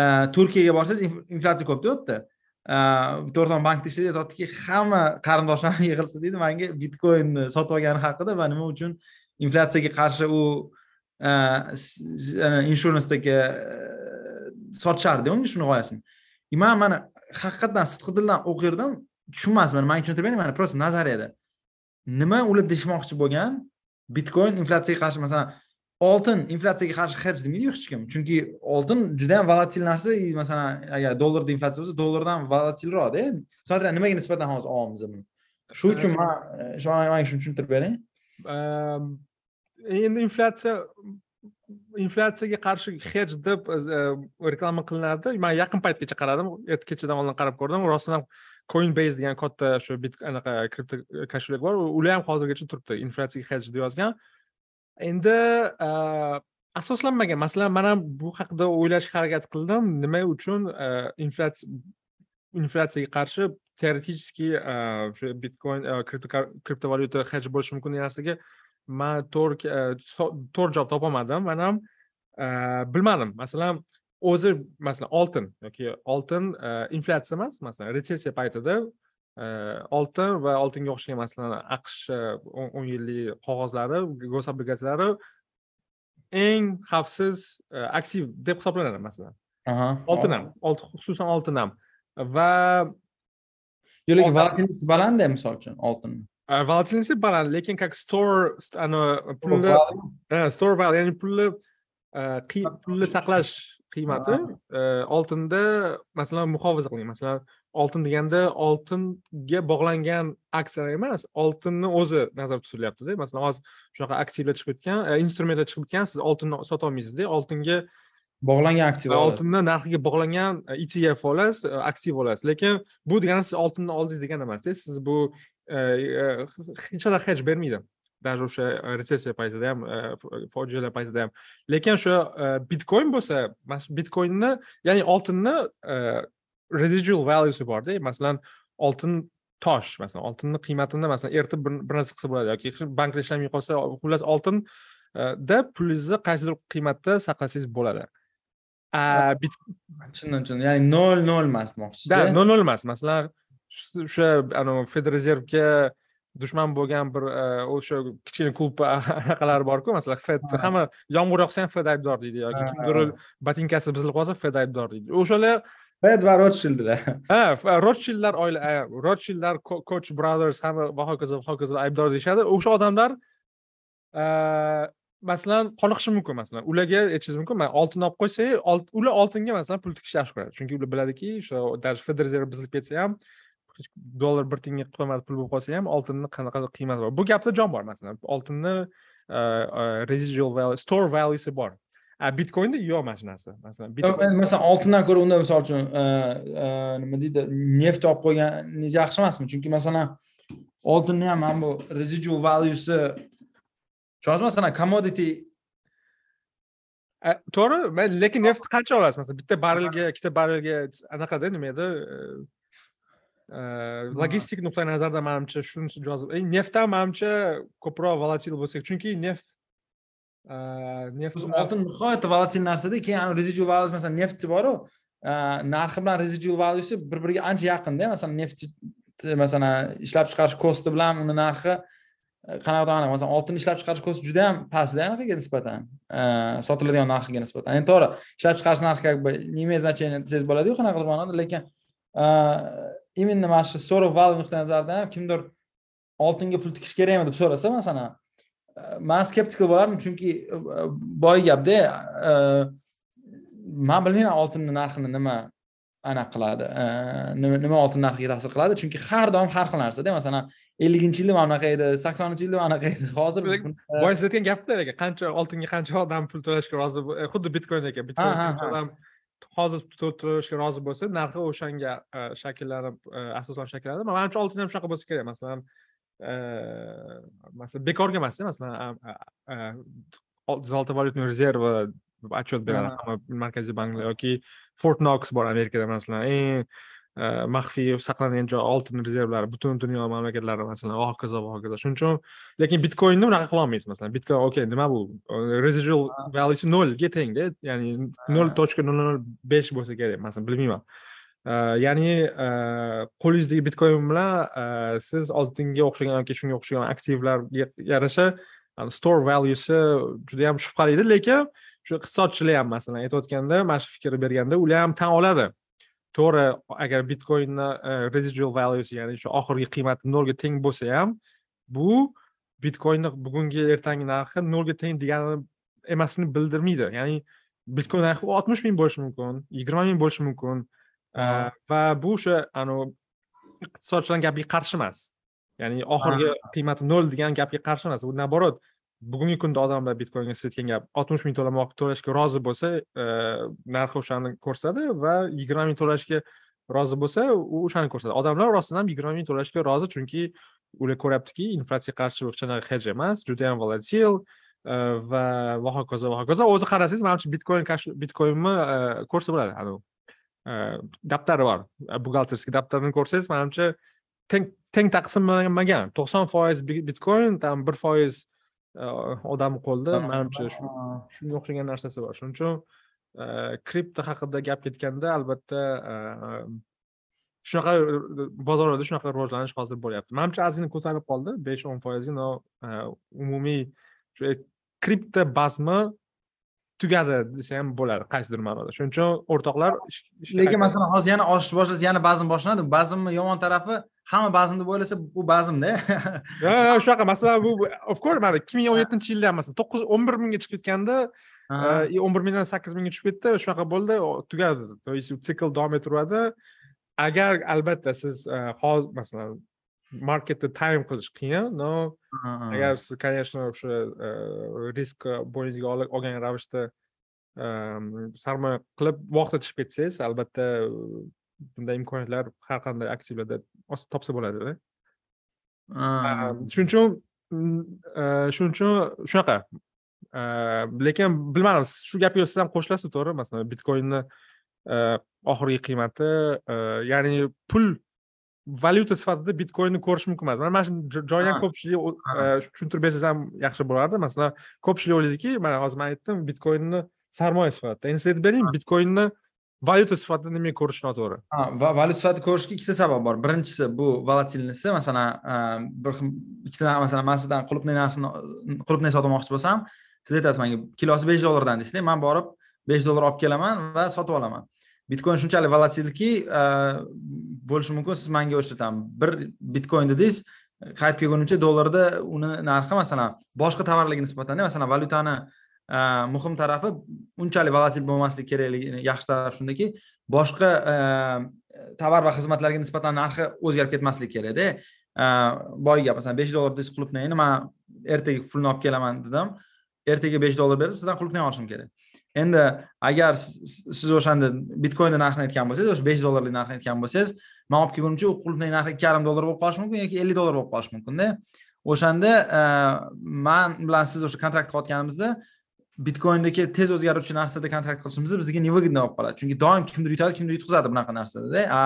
e, turkiyaga borsangiz inflyatsiya ko'pda u yerda bankda ishlaydi aytyaptiki hamma qarindoshlarim yig'ilsa deydi manga bitcoinni sotib olgani haqida va nima uchun inflyatsiyaga qarshi u e, inshuransdagi e, sotishardi unga shuni g'oyasini. И man mana haqiqatdan sidqi dildan o'qirdim tushunmasdim manga tushuntirib bering mana просто nazariyada. Nima ular deyishmoqchi bo'lgan? Bitcoin inflyatsiyaga qarshi masalan oltin inflyatsiyaga qarshi hech demaydi hech kim chunki oltin juda yam volatil narsa masalan agar dollarda inflyatsiya bo'lsa dollardan volatilroqda смотря nimaga nisbatan hozir olyapmiz buni shu uchun man manga shuni tushuntirib bering.
Ehm, endi inflyatsiya inflyatsiyaga qarshi hech deb eh, reklama qilinardi. Man yaqin paytgacha qaradim kechadan oldin qarab ko'rdim. Rostdan ham coinbase degan katta shu bit anaqa kripto kошелек bor. Ular ham hozirgacha turibdi. Inflyatsiyaga hedge deb yozgan endi asoslanmagan. Masalan man ham bu haqida o'ylashga harakat qildim. Nima uchun? Inflyatsiya inflyatsiyaga qarshi teoretически o'sha bitcoin kriptovalyuta hedge bo'lishi mumkin degan narsaga man to'g'ri to'g'ri javob topolmadim man ham bilmadim. Masalan o'zi masalan oltin yoki oltin inflyatsiya emas masalan retsessiya paytida oltin va oltinga o'xshagan masalan aqsh o'n yillik qog'ozlari gosobligatsiyalari eng xavfsiz aktiv deb hisoblanadi masalan. Oltin ham xususan oltin ham. Va
yo'q lekin volatilность misol uchun oltin
volatilность baland lekin как store pulni store ya'ni pulni pulni saqlash qiymati oltinda masalan muhofaza qilingan masalan oltin deganda oltinga bog'langan aksiyalar emas oltinni o'zi nazarda tutilyaptida masalan hozir shunaqa aktivlar chiqib ketgan e, instrumentlar chiqib ketgan siz oltinni sotolmaysizda oltinga
bog'langan aktiv
oltinni narxiga bog'langan etf olasiz e, aktiv olasiz. Lekin bu degani siz oltinni oldingiz degani emasda siz bu e, hech qanaqa hech bermaydi даже o'sha retsessiya paytida ham fojialar paytida ham lekin o'sha bitcoin bo'lsa bitcoinni ya'ni oltinni residual valuesi borda masalan oltin tosh masalan oltinni qiymatini masalan eritib bir narsa qilsa bo'ladi yoki bankda ishlamay qolsa xullas oltinda pulingizni qaysidir qiymatda saqlasangiz bo'ladi
tushundim tushundim ya'ni nol nol emas demoqchisiz
да. nol nol emas masalan o'sha anavi federazervga dushman bo'lgan bir o'sha kichkina klub anaqalari borku masalan fed hamma yomg'ir yog'sa ham fed aybdor deydi yoki kimdir botinkasi buzilib qolsa fed aybdor deydi. O'shalar
fed va rotshildlar
ha rotshildlar oila rotshildlar koch brothers hamma va hokazo va hokazo aybdor deyishadi. O'sha odamlar masalan qoniqishi mumkin masalan ularga aytishingiz mumkin man oltin olib qo'ysak ular oltinga masalan pul tikishni yaxshi ko'radi. Chunki ular biladiki o'sha даже federal buzilib ketsa ham dollar bir tiyinga qiymat pul bo'lib qolsa ham oltinni qanaqa qiymati bor? Bu gapda jon bor masalan. Oltinni residual value store valuesi bor. Bitcoinda yo'q mana shu narsa. Masalan
masalan oltindan ko'ra unda misol uchun nima deydi neft olib qo'yganingiz yaxshi emasmi? Chunki masalan oltinni ham mana bu residual valuesi tushunasiz masalan commodity
to'g'ri lekin neft qancha olasiz? Masalan bitta barrelga ikkita barrelga anaqada nima edi logistik nuqtai nazardan manimcha shunisi jozib neftdan manimcha ko'proq volatil bo'lsak chunki neft
neft oltin nihoyatda volatil narsada keyin residual value masalan neft boru narxi bilan residual valuesi bir biriga ancha yaqinda masalan neft masalan ishlab chiqarish kosti bilan uni narxi qanaqadir masalan oltin ishlab chiqarish kosti juda yam pastda anaqaga nisbatan sotiladigan narxiga nisbatan endi to'g'ri ishlab chiqarish narxi как бы не имеет значения desangiz bo'ladiyu qanaqadir ma'noda lekin именно mana shu value nuqtai nazaridan ham kimdir oltinga pul tikish kerakmi deb so'rasa masalan man skeptikal bo'lardim chunki e, boy gapda e, man bilmayman oltinni narxini nima anaqa qiladi e, nima oltin narxiga ta'sir qiladi chunki har doim har xil narsada masalan elliginchi yilda mana bunaqa edi saksoninchi yilda mana bunaqa edi hozir
boya siz aytgan gapda qancha oltinga qancha odam pul to'lashga rozi xuddi bitcoin ekan bitcoin qancha odam hozir to'lashga rozi bo'lsa narxi o'shanga shakllanib asoslanib shakllanadi manimcha oltin ham shunaqa bo'lsa kerak masalan masalan bekorga emasda masalan zолотой valyutный rezervi отчет beradi hamma markaziy banklar yoki fort knox bor amerikada masalan eng maxfiy saqlangan joy oltin rezervlari butun dunyo mamlakatlari masalan va hokazo va hokazo shuning uchun lekin bitcoinni unaqa qilolmaysiz masalan bitcoin okey nima bu residual valuesi nolga tengda ya'ni nol точка nol nol besh bo'lsa kerak masalan bilmayman ya'ni qo'lingizdagi bitcoin bilan siz oltinga o'xshagan yoki shunga o'xshagan aktivlarga yarasha store valuesi juda yam shubhalida lekin shu iqtisodchilar ham masalan aytayotganda mana shu fikr berganda ular ham tan oladi to'g'ri agar bitcoinni residual valuesi ya'ni shu oxirgi qiymati nolga teng bo'lsa ham bu bitcoinni bugungi ertangi narxi nolga teng degani emasligini bildirmaydi. Ya'ni bitcoin narxi oltmish ming bo'lishi mumkin yigirma ming bo'lishi mumkin va bu o'sha anavi iqtisodchilarni gapiga qarshi emas. Ya'ni oxirgi qiymati nol degan gapga qarshi emas. U наоборот bugungi kunda odamlar bitcoinga siz aytgan gap oltmish ming to'lamoq to'lashga rozi bo'lsa e, narxi o'shani ko'rsatadi va yigirma ming to'lashga rozi bo'lsa u o'shani ko'rsatadi odamlar rostdan ham yigirma ming to'lashga rozi chunki ular ko'ryaptiki inflyatsiyaga qarshi qanaqa hej emas judayam volatil e, va va hokazo va hokazo o'zi qarasangiz manimcha bitcoin bitcoinni e, ko'rsa bo'ladi. Anavi daftari bor. Buxgalterskiy daftarini ko'rsangiz manimcha teng teng taqsimlanmagan to'qson foiz bitcoin там bir foiz odamni qo'lida manimcha shunga o'xshagan narsasi bor. Shuning uchun kripto haqida gap ketganda albatta shunaqa bozorlarda shunaqa rivojlanish hozir bo'lyapti. Manimcha ozgina ko'tarilib qoldi. Besh o'n foizga umumiy shu kripto bazmi tugadi desa ham bo'ladi qaysidir ma'noda. Shuning uchun o'rtoqlar
lekin masalan hozir yana oshishni boshlasa yana bazm boshlanadi. Bazmni yomon tarafi hamma bazm deb o'ylasa bu bazmda.
Yo'q shunaqa. Masalan bu of course mana ikki ming o'n yettinchi yilda masalan to'qqiz o'n bir mingga chiqib ketganda o'n bir mingdan sakkiz mingga tushib ketdi shunaqa bo'ldi tugadi. То есть sikl davom etaveradi agar albatta siz hozir masalan marketni time qilish qiyin но agar siz конечно o'sha risk bo'yningizga olgan ravishda sarmoya qilib vaqtida chiqib ketsangiz albatta bunday imkoniyatlar har qanday aktivlarda topsa bo'ladida shuning uchun shuning uchun shunaqa lekin bilmadim shu gapga siz ham qo'shilasiz to'g'ri masalan bitcoinni oxirgi qiymati ya'ni pul valyuta sifatida bitcoinni ko'rish mumkin emas. Mana shu joyni ham ko'pchilik tushuntirib bersangiz ham yaxshi bo'lardi. Masalan ko'pchilik o'ylaydiki mana hozir man aytdim bitcoinni sarmoya sifatida. Endi siz aytib bering bitcoinni valyuta sifatida nimaga ko'rish noto'g'ri.
Va valyuta sifatida ko'rishga ikkita sabab bor. Birinchisi bu volatilnisi masalan bir ikkita masalan man sizdan qulupnay narxini qulupnay sotmoqchi bo'lsam siz aytasiz manga kilosi besh dollardan deysizda man borib besh dollar olib kelaman va sotib olaman bitcoin shunchalik volatilki e, bo'lishi mumkin siz manga o'sha там bir bitcoin dedingiz qaytib kelgunimcha dollarda uni narxi masalan boshqa tovarlarga nisbatan masalan valyutani e, muhim tarafi unchalik volatil bo'lmasligi kerakligini yaxshi taraf shundaki boshqa e, tovar va xizmatlarga nisbatan narxi o'zgarib ketmasligi kerakda. Boyagi gap masalan besh dollar desiz qulupnayni man ertaga pulni olib kelaman dedim. Ertaga besh dollar berib sizdan qulupnay olishim kerak. Endi agar siz o'shanda bitcoinni narxini aytgan bo'lsangiz o'sha besh dollarlik narxni aytgan bo'lsangiz man olib kelgunimcha u qulupnay narxi ikki yarim dollar bo'lib qolishi mumkin yoki ellik dollar bo'lib qolishi mumkinda. O'shanda e, man bilan siz o'sha kontrakt qilayotganimizda bitcoindagi tez o'zgaruvchi narsada kontrakt qilishimiz bizga невыгодно bo'lib qoladi. Chunki doim kimdir yutadi kimdir yutqazadi bunaqa narsadada. A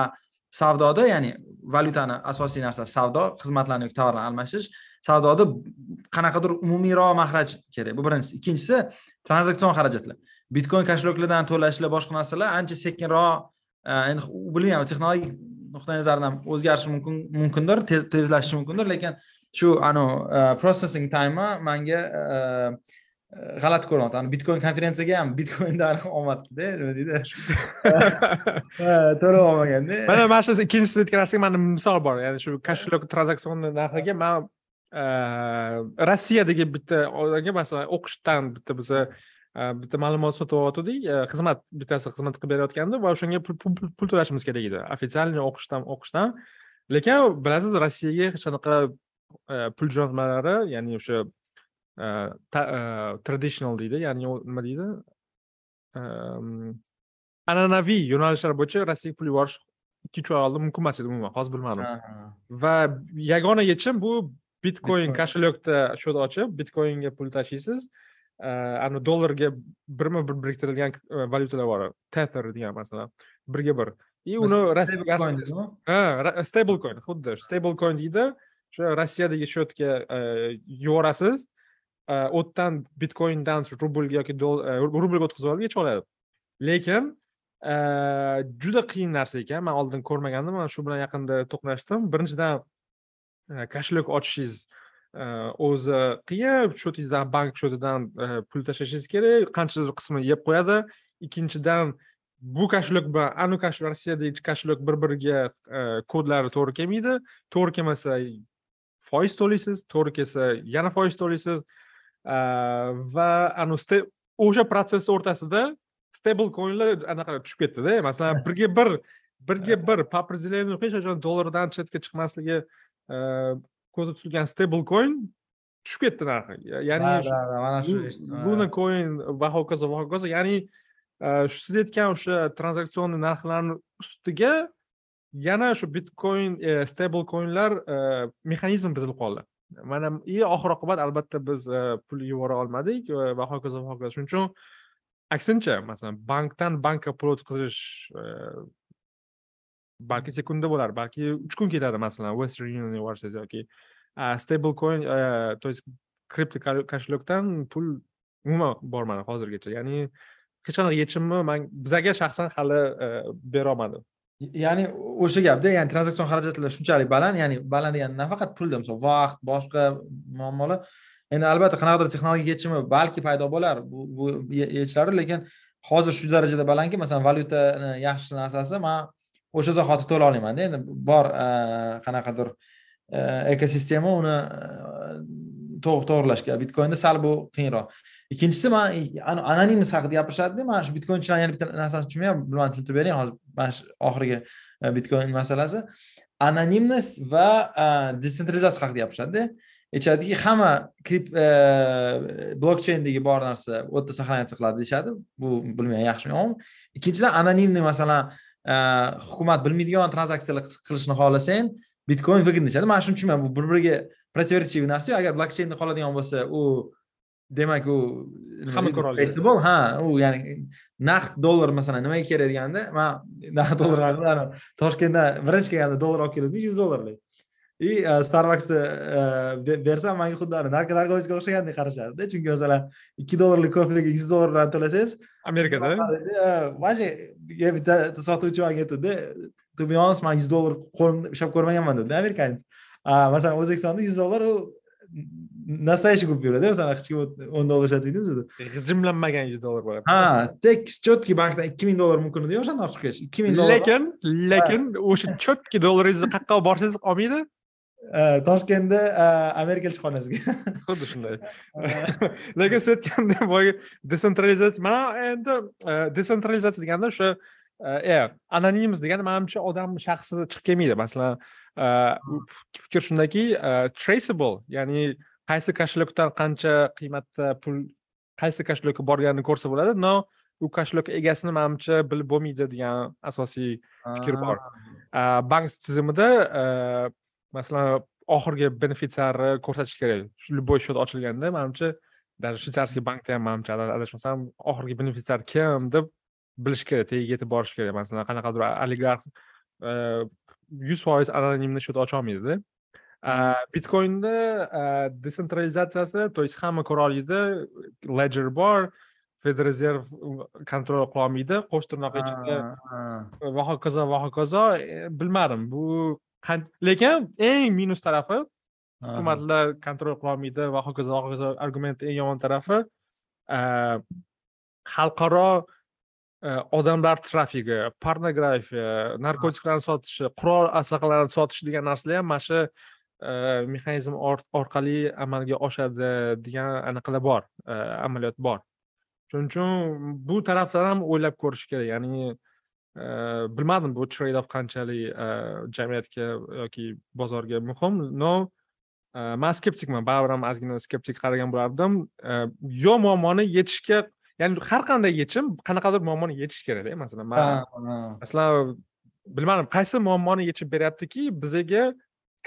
savdoda ya'ni valyutani asosiy narsasi savdo xizmatlarni yoki tovarlarni almashish. Savdoda qanaqadir umumiyroq mahraj kerak. Bu birinchisi. Ikkinchisi tranzaksion xarajatlar. Bitcoin kashloklardan to'lashlar boshqa narsalar ancha sekinroq e, endi bilmayman texnologik nuqtai nazardan o'zgarishi mumkin mumkindir tezlashishi mumkindir lekin shu anavi e, processing time manga e, g'alati ko'ryapti. Bitcoin konferensiyaga ham bitcoindan olmadida nima deydi? To'lab olmaganda
mana mana shu ikkinchisi aytgan narsaga mani misol bor. Ya'ni shu koshelok tranzaksion narxiga man rossiyadagi bitta odamga masalan o'qishdan bitta biza bitta ma'lumot sotib olyotgandik xizmat bittasi xizmat qilib berayotgandi va o'shanga pul to'lashimiz kerak edi официальный o'qishdan o'qishdan lekin bilasiz rossiyaga hech qanaqa pul jo'natmalari ya'ni o'sha traditional deydi ya'ni nima deydi an'anaviy yo'nalishlar bo'yicha rossiyaga pul yuborish ikki uch oy oldin mumkin emas edi umuman hozir bilmadim va yagona yechim bu bitcoin koshelokda счет ochib bitcoinga pul tashlaysiz anavi dollarga birma bir biriktirilgan valyutalar bor tether degan masalan birga bir и uni ha stable coin xuddi stable coin deydi o'sha rossiyadagi счетga yuborasiz u yerdan bitcoindan rublga yoki rublga o'tkazib olib yechib oladi lekin juda qiyin narsa ekan man oldin ko'rmagandim mana shu bilan yaqinda to'qnashdim birinchidan koshelok ochishingiz o'zi qiyin счетingizdan bank счетidan pul tashlashingiz kerak qanchadir qismini yeb qo'yadi ikkinchidan bu koshelok bilan anu rossiyadagi koshelok bir biriga kodlari to'g'ri kelmaydi to'g'ri kelmasa foiz to'laysiz to'g'ri kelsa yana foiz to'laysiz va anavi o'sha protsess o'rtasida stable coinlar anaqa tushib ketdida masalan birga bir birga bir по определению hech qachon dollardan chetga chiqmasligi ko'zda tutilgan stable coin tushib ketdi narxi. Ya'ni
mana shu
luna coin va hokazo va hokazo. Ya'ni siz aytgan o'sha tranzaksion narxlarni ustiga yana shu bitcoin e, stable coinlar e, mexanizmi buzilib qoldi. Mana и oxir oqibat albatta biz e, pul yubora olmadik va hokazo va hokazo. Shuning uchun aksincha masalan bankdan bankka pul o'tkazish balki sekunda bo'lar balki uch kun ketadi masalan western union yuborsangiz yoki stable coin то есть kripto kошелekdan pul umuman bormadi hozirgacha ya'ni hech qanaqa yechimni man bizaga shaxsan hali berolmadi.
Ya'ni o'sha gapda ya'ni tranzaksion xarajatlar shunchalik baland ya'ni baland degani nafaqat pulda misol vaqt boshqa muammolar. Endi albatta qanaqadir texnologik yechimi balki paydo bo'lar bu yechiladi lekin hozir shu darajada balandki masalan valyutani yaxshi narsasi man o'sha zahoti to'la olmaymanda endi bor qanaqadir ekosistema uni to'g'irlashga. Bitcoinda sal bu qiyinroq. Ikkinchisi man anonimность haqida gapirishadida mana shu bitcoinchilar yana bitta narsani tushunmayapman bilmadim tushuntirib bering. Hozir mana shu oxirgi bitcoin masalasi. Anonimnost va detsentralizatsiya haqida gapirishadida aytishadiki hamma e, blokcheyndagi bor narsa u yerda сохраняться qiladi deyishadi. Bu bilmayman yaxshimi yomonmi? Ikkinchidan anonimniy masalan hukumat bilmaydigan tranzaksiyalar qilishni xohlasang bitcoin выгодно deyishadi man shuni tushunmayman. Bu bir biriga противоречивый narsa agar blokcheynda qoladigan bo'lsa u demak u
hamma ko'ra oladi
ha u ya'ni naqd dollar masalan nimaga kerak deganda man naqd dollar toshkentdan birinchi kelganda dollar olib keluvdim yuz dollarlik и starbucksda bersam manga xuddi narkotargovizga o'xshagandek qarashadida chunki masalan ikki dollarlik kofega yuz dollardan to'lasangiz
amerikada
вообще bitta sotuvchi manga aytdida to be honest man yuz dollar qo'lim ushlab ko'rmaganman dedi amerikanец masalan o'zbekistonda yuz dollar u настоящий kupyurada masalan hech kim o'n dollar ishlatmaydi bizada
g'ijimlanmagan yuz dollar bo'ladi
ha tekis четкий bankdan ikki ming dollar mumkin edi o'shanda olib chiqib kelish ikki ming dollar
lekin lekin o'sha четкий dollaringizni qayerqa olib borsangiz olmaydi
toshkentda amerika elchixonasiga.
Xuddi shunday. Lekin siz aytgandek boyagi desentralizatsiya mana endi desentralizatsiya deganda o'sha e anonimous degani manimcha odam shaxsi chiqib kelmaydi. Masalan fikr shundaki traceable ya'ni qaysi kошелekdan qancha qiymatda pul qaysi kошелекка borganini ko'rsa bo'ladi. Но u kошелек egasini manimcha bilib bo'lmaydi degan asosiy fikr bor. Bank tizimida masalan oxirgi benefitsiarni ko'rsatish kerak любой счет ochilganda manimcha даже shvetsarskiy bankda ham manimcha adashmasam oxirgi benefitsiar kim deb bilish kerak tagiga yetib borish kerak. Masalan qanaqadir oligarx yuz foiz anonimni счет ocholmaydida bitcoinda desentralizatsiyasi то есть hamma ko'ra oladi ledger bor federal kontrol qilolmaydi qo'sh tirnoq ichida va hokazo va hokazo e, bilmadim. Bu lekin eng minus tarafi hukumatlar kontrol qilolmaydi va hokazo va hokazo argumenti eng yomon tarafi xalqaro odamlar trafigi pornografiya narkotiklarni sotishi qurol aslahalarini sotish degan narsalar ham mana shu mexanizm orqali amalga oshadi degan anaqalar bor amaliyot bor. Shuning uchun bu tarafdan ham o'ylab ko'rish kerak ya'ni bilmadim bu trade off qanchalik jamiyatga yoki bozorga muhim. Но man skeptikman. Baribir ham ozgina skeptik qaragan bo'lardim. Yo muammoni yechishga ya'ni har qanday yechim qanaqadir muammoni yechishi kerakda masalan man masalan bilmadim qaysi muammoni yechib beryaptiki bizaga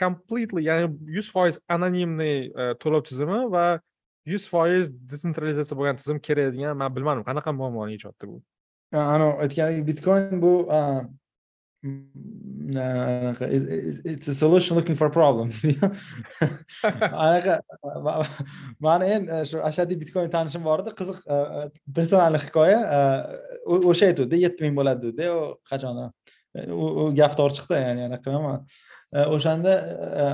completely ya'ni yuz foiz anonimniy to'lov tizimi va yuz foiz desentralizatsiya bo'lgan tizim kerak degan man bilmadim qanaqa muammoni yechyapti bu
anavi aytganidek bitcoin bu anaqa it's a solution looking for problems anaqa mani endi shu ashaddiy bitcoin tanishim bor edi qiziq personalniy hikoya o'sha aytuvdi yetti ming bo'ladi dedi u qachon u gap to'g'ri chiqdi ya'ni anaqa o'shanda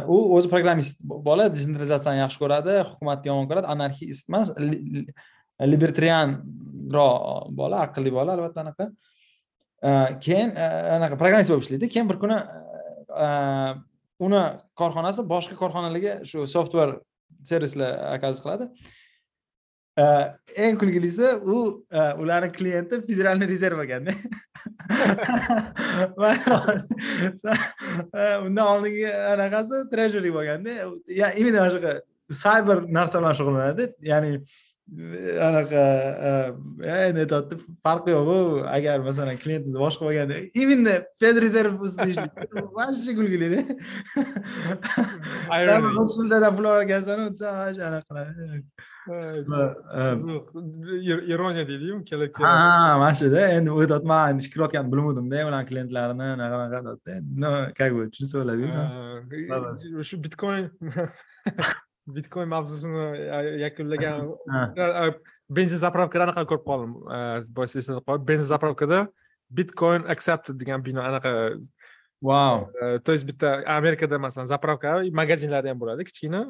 u o'zi programmist bola desentralizatsiyani yaxshi ko'radi hukumatni yomon ko'radi anarxist emas libertarian bola aqlli bola albatta anaqa. Keyin e, anaqa programmist bo'lib ishlaydi. Keyin bir kuni e, uni korxonasi boshqa korxonalarga shu software servislar okaz qiladi. E, eng kulgilisi u ularni klienti federalniy rezerv ekanda undan oldingi anaqasi treasury bo'lganda именно shunaqa cyber narsa bilan shug'ullanadi. Ya'ni anaqa endi aytyapti farqi yo'qu agar masalan klientingiz boshqa bo'lganda именно fedrezerv вообще kulgilida. Shundadan pul olgansanu anaqa qiladi
ironiya deydiyu
ha mana shuda endi o'ylayapman endi ish ko'rayotganini bilmovdimda ularni klientlarini unaqa unaqa ну как бы shuni so'radiyu
shu bitcoin bitcoin mavzusini yakunlagan benzin zapravkada anaqa ko'rib qoldim boya eslatib qolib benzin zapravkada bitcoin accepted degan bino anaqa
vau
то есть bitta amerikada masalan zapravka magazinlari ham bo'ladi kichkina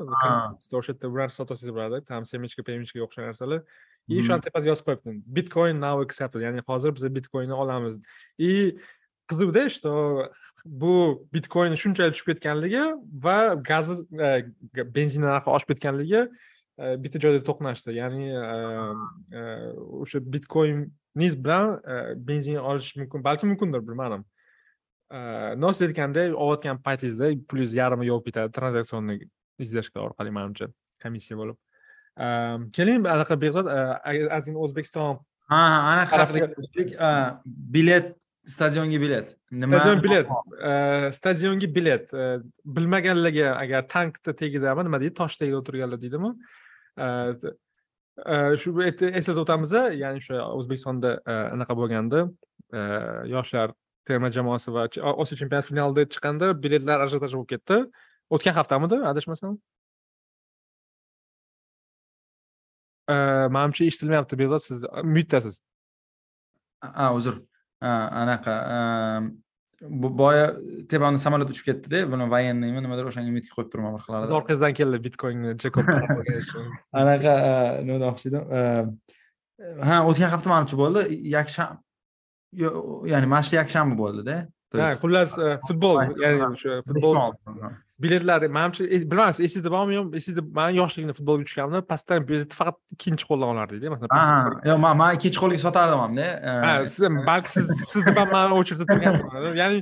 o'sha yerda bir narsa sotib olsangiz bo'ladi там семечка pemechkaga o'xshagan narsalar и o'shani tepasiga yozib qo'yibdi bitcoin now accepted ya'ni hozir biz bitcoinni olamiz и qiziqda что bu bitcoin shunchalik tushib ketganligi va gazi e, benzin narxi oshib ketganligi e, bitta joyda to'qnashdi. Ya'ni e, o'sha bitcoiningiz bilan benzin olish mumkin balki mumkindir bilmadim. Но siz aytgandek olayotgan paytingizda plyus yarmi yopib ketadi tranzaksionniy izlashga orqali manimcha komissiya bo'lib. Keling anaqa behzod ozgina o'zbekiston
ha anaqa bilet stadionga bilet.
Nima stadion bilet. stadionga bilet. Bilmaganlarga agar tankni tagidami nima deydi tosh tagida o'tirganlar deydimi? Shu eslatib o'tamiz ya'ni o'sha o'zbekistonda anaqa bo'lganda yoshlar terma jamoasi va osiyo chempionati finalida chiqqanda biletlar ajiotaj bo'lib ketdi. O'tgan haftamidi adashmasam? Manimcha eshitilmayapti behzod siz myutdasiz
uzr anaqa boya tepamda samolyot uchib ketdida buni военныйmi nimadir o'shanga umidga qo'yib turman bir xil
siz orqangizdan keldi bitcoinni jakob
anaqa nima demoqchi edim ha. O'tgan hafta manimcha bo'ldi yakshanba ya'ni mana shu yakshanba bo'ldida
ha xullas futbol ya'ni o'sha futbol biletlar manimcha bilmadim esingizda bormi yo'q esingizda mani yoshligimda futbolga tushganimda pastdan biletni faqat ikkinchi qo'ldan olardikda
masalan yo'q man man ikkinchi qo'lga sotardim hamda
ha siz balki siz sizni ham man очередda turganman ya'ni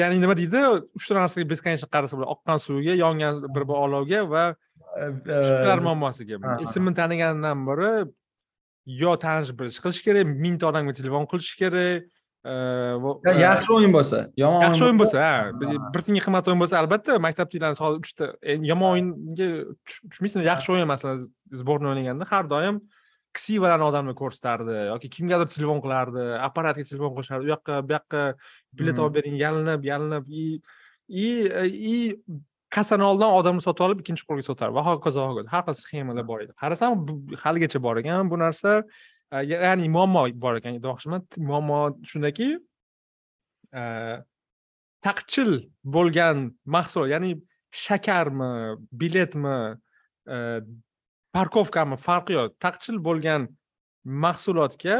ya'ni nima deydi uchta narsaga бесконечно qarasa bo'ladi. Oqqan suvga yongan bir olovga va chiptalar muammosiga. esimni tanigandan beri yo tanish bilish qilish kerak mingta odamga telefon qilish kerak
yaxshi o'yin bo'lsa
yomon yaxshi o'yin bo'lsa ha bir tiyinga qimmat o'yin bo'lsa albatta maktabdagilarni hozir uchta yomon o'yinga tushmaysan yaxshi o'yin masalan сборный o'ynaganda har doim ksivalarni odamlar ko'rsatardi yoki kimgadir telefon qilardi apparatga telefon qilishardi u yoqqa bu yoqqa bilet olib bering yalinib yalinib и и и kassani oldidan odamni sotib olib ikkinchi qo'lga sotar va hokazo hokazo har xil sxemalar bor edi qarasam haligacha bor ekan bu narsa ya'ni muammo bor ekan demoqchiman muammo shundaki taqchil bo'lgan mahsulot ya'ni shakarmi biletmi parkovkami farqi yo'q taqchil bo'lgan mahsulotga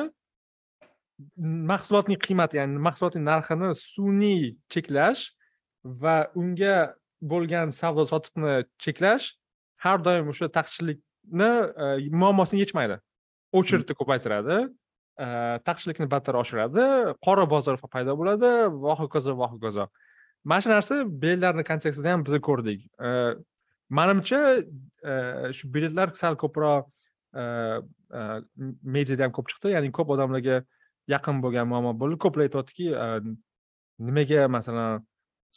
mahsulotning qiymati ya'ni mahsulotning narxini sun'iy cheklash va unga bo'lgan savdo sotiqni cheklash har doim o'sha taqchillikni muammosini yechmaydi очередni ko'paytiradi taqchillikni battar oshiradi qora bozor paydo bo'ladi va hokazo va hokazo. Mana shu narsa biletlarni kontekstida ham biz ko'rdik. Manimcha shu biletlar sal ko'proq mediada ham ko'p chiqdi. Ya'ni ko'p odamlarga yaqin bo'lgan muammo bo'ldi. Ko'plar aytyaptiki nimaga masalan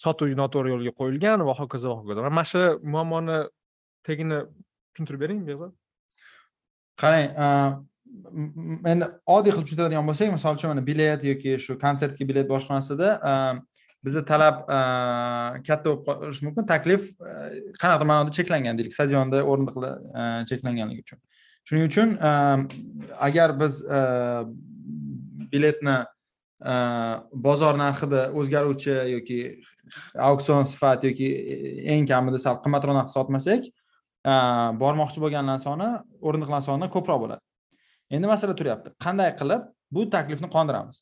sotuv noto'g'ri yo'lga qo'yilgan va hokazo va hokazo. Mana shu muammoni tagini tushuntirib bering behzod
qarang endi oddiy qilib tushuntiradigan bo'lsak misol uchun mana bilet yoki shu konsertga bilet boshqa narsada bizni talab katta bo'lib qolishi mumkin. Taklif qanaqadir ma'noda cheklangan deylik stadionda o'rindiqlar cheklanganligi uchun. Shuning uchun agar biz biletni bozor narxida o'zgaruvchi yoki auksion sifat yoki e, eng kamida sal qimmatroq narxda sotmasak bormoqchi bo'lganlar soni o'rindiqlar soni ko'proq bo'ladi. Endi masala turyapti. Qanday qilib bu taklifni qondiramiz?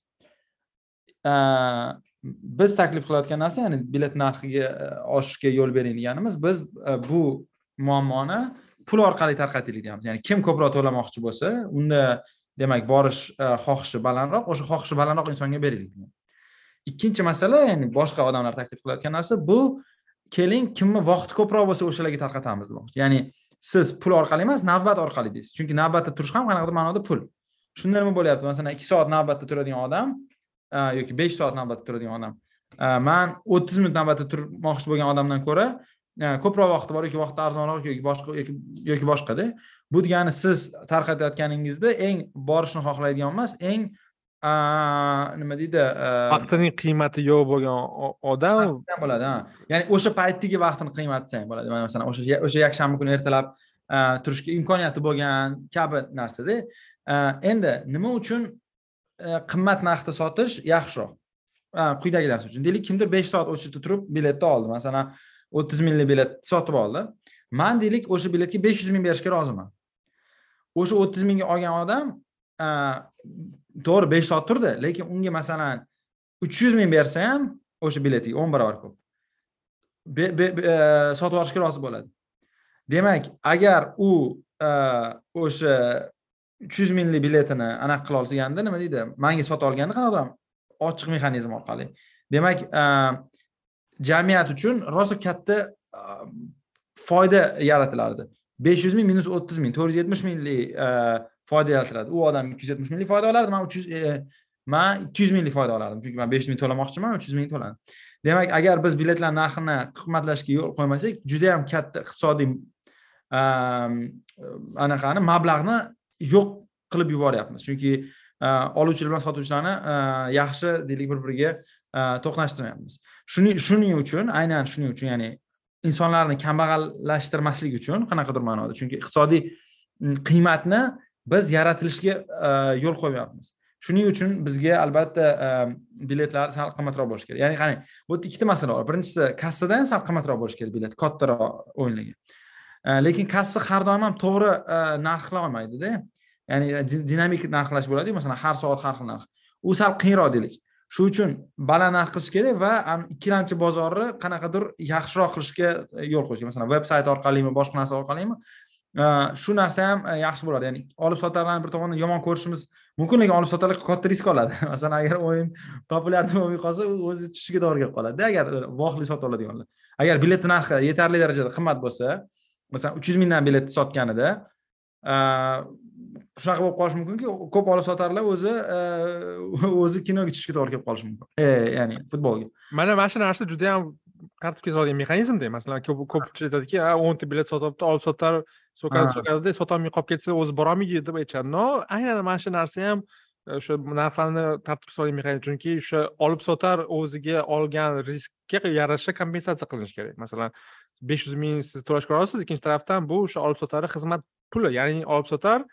Biz taklif qilayotgan narsa ya'ni bilet narxiga e, oshishga yo'l bering deganimiz biz e, bu muammoni pul orqali tarqataylik deyapmiz ya'ni kim ko'proq to'lamoqchi bo'lsa unda demak borish e, xohishi balandroq o'sha xohishi balandroq insonga beraylik ikkinchi masala ya'ni boshqa odamlar taklif qilayotgan narsa bu keling kimni vaqti ko'proq bo'lsa o'shalarga tarqatamiz demoqchi. Ya'ni siz pul orqali emas navbat orqali deysiz. Chunki navbatda turish ham qanaqadir ma'noda pul. Shunda nima bo'lyapti? Masalan ikki soat navbatda turadigan odam yoki besh soat navbatda turadigan odam. Man o'ttiz minut navbatda turmoqchi bo'lgan odamdan ko'ra ko'proq vaqti bor yoki vaqti arzonroq yoki boshqa yoki boshqada. Bu degani siz tarqatayotganingizda eng borishni xohlaydigan emas eng nima deydi
vaqtining qiymati yo'q bo'lgan odam
bo'ladi ya'ni o'sha paytdagi vaqtini qiymati desang bo'ladi masalan o'sha o'sha yakshanba kuni ertalab turishga imkoniyati bo'lgan kabi narsada endi nima uchun qimmat narxda sotish yaxshiroq? Quyidagi narsa uchun. Deylik kimdir besh soat yerda turib biletni oldi. Masalan o'ttiz minglik bilet sotib oldi. Man deylik o'sha biletga besh yuz ming berishga roziman. O'sha o'ttiz mingga olgan odam to'g'ri besh soat turdi lekin unga masalan uch yuz ming bersa ham o'sha biletiga o'n barobar ko'p. E, sotib olishga rozi bo'ladi. Demak agar u e, o'sha uch yuz minglik biletini anaqa qila olganda nima deydi? Manga sotib olganda qanaqadir ochiq mexanizm orqali. Demak e, jamiyat uchun rosa katta foyda yaratilardi. Besh yuz ming minus o'ttiz ming to'rt yuz yetmish minglik foyda yaratiladi. U odam ikki yuz yetmish minglik foyda olardi man uch yuz e, man ikki yuz minglik foyda olardim chunki man besh yuz ming to'lamoqchiman uch yuz ming to'ladim demak agar biz biletlar narxini qimmatlashga yo'l qo'ymasak juda yam katta iqtisodiy anaqani mablag'ni yo'q qilib yuboryapmiz. Chunki e, oluvchilar bilan sotuvchilarni e, yaxshi deylik bir biriga to'qnashtirmayapmiz. Shuning shuning uchun aynan shuning uchun ya'ni insonlarni kambag'allashtirmaslik uchun qanaqadir ma'noda chunki iqtisodiy qiymatni biz yaratilishga e, yo'l qo'ymayapmiz. Shuning uchun bizga albatta e, biletlar sal qimmatroq bo'lishi kerak. Ya'ni qarang bu yerda ikkita masala bor. Birinchisi kassada ham sal qimmatroq bo'lishi kerak bilet kattaroq o'yinlarga. E, lekin kassa har doim ham to'g'ri narxlay olmaydida ya'ni dinamik narxlash bo'ladiku masalan har soat har xil narx. U sal qiyinroq deylik. Shu uchun baland narx qilish kerak va ikkilamchi bozorni qanaqadir yaxshiroq qilishga yo'l qo'yish masalan veb sayt orqalimi boshqa narsa orqalimi Э, shu narsa ham e, yaxshi bo'ladi. Ya'ni olib sotarlarni bir tomondan yomon ko'rishimiz mumkin lekin olib sotarlar katta risk oladi. Masalan agar o'yin populyar bo'lmay qolsa u o'zi tushishiga to'g'ri kelib qoladida agar vohli sotib oladiganlar agar biletni narxi yetarli darajada qimmat bo'lsa masalan uch yuz mingdan bilet sotganida e, shunaqa bo'lib qolishi mumkinki ko'p olib sotarlar o'zi e, o'zi kinoga tushishga to'g'ri kelib qolishi mumkin. E, ya'ni futbolga.
Mana mana shu narsa juda yam tartibga soladigan mexanizmda masalan ko'pchilik aytadiki o'nta bilet sotyapti olib sotar so'kadi so'kadida sotolmay qolib ketsa o'zi borolmaydi deb aytishadi. No aynan mana shu narsa ham e, o'sha narxlarni tartibga solgan mexanizm. Chunki o'sha olib sotar o'ziga olgan riskga yarasha kompensatsiya qilinishi kerak. Masalan besh yuz ming siz to'lashga rozisiz ikkinchi tarafdan bu o'sha olib sotarni xizmat puli. Ya'ni olib sotar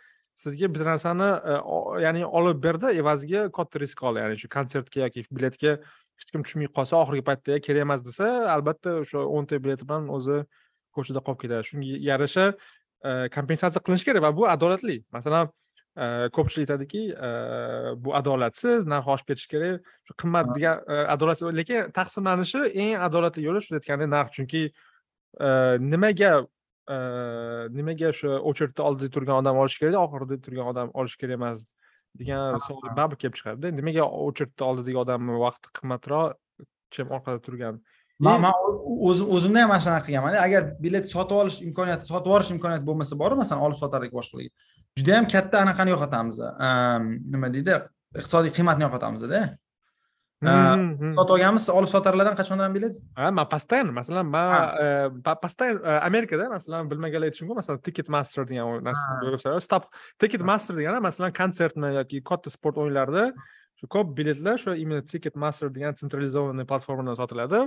sizga bitta narsani e, ya'ni olib berdi evaziga katta risk oldi. Ya'ni shu konsertga yoki biletga hech kim tushmay qolsa oxirgi paytda kerak emas desa albatta o'sha o'nta bileti bilan o'zi ko'chada qolib ketadi. Shunga yarasha kompensatsiya qilinishi kerak va bu adolatli. Masalan ko'pchilik aytadiki bu adolatsiz narx oshib ketishi kerak. Shu qimmat degan adolat lekin taqsimlanishi eng adolatli yo'li shu aytgandek narx. Chunki nimaga nimaga o'sha очередьni oldida turgan odam olishi kerak oxirida turgan odam olishi kerak emas degan savol baribir kelib chiqadida nimaga очередьni oldidagi odamni vaqti qimmatroq чем orqada turgan.
Man man o'zimda ham mana shunaqa qilganmanda. Agar bilet sotib olish imkoniyati sotib yuborish imkoniyati bo'lmasa borib masalan olib sotarlik boshqalarga? Judayam katta anaqani yo'qotamiz nima deydi? Iqtisodiy qiymatni yo'qotamizda sotib olganmiz olib sotarlardan qachondan bilet
ha man постоянно masalan man постоянно amerikada masalan bilmaganlar aytishim mumkin masalan ticket master degan narsa stop ticket master degani masalan konsertmi yoki katta sport o'yinlarida shu ko'p biletlar shu именно ticket master degan tsentralizованный platformadan sotiladi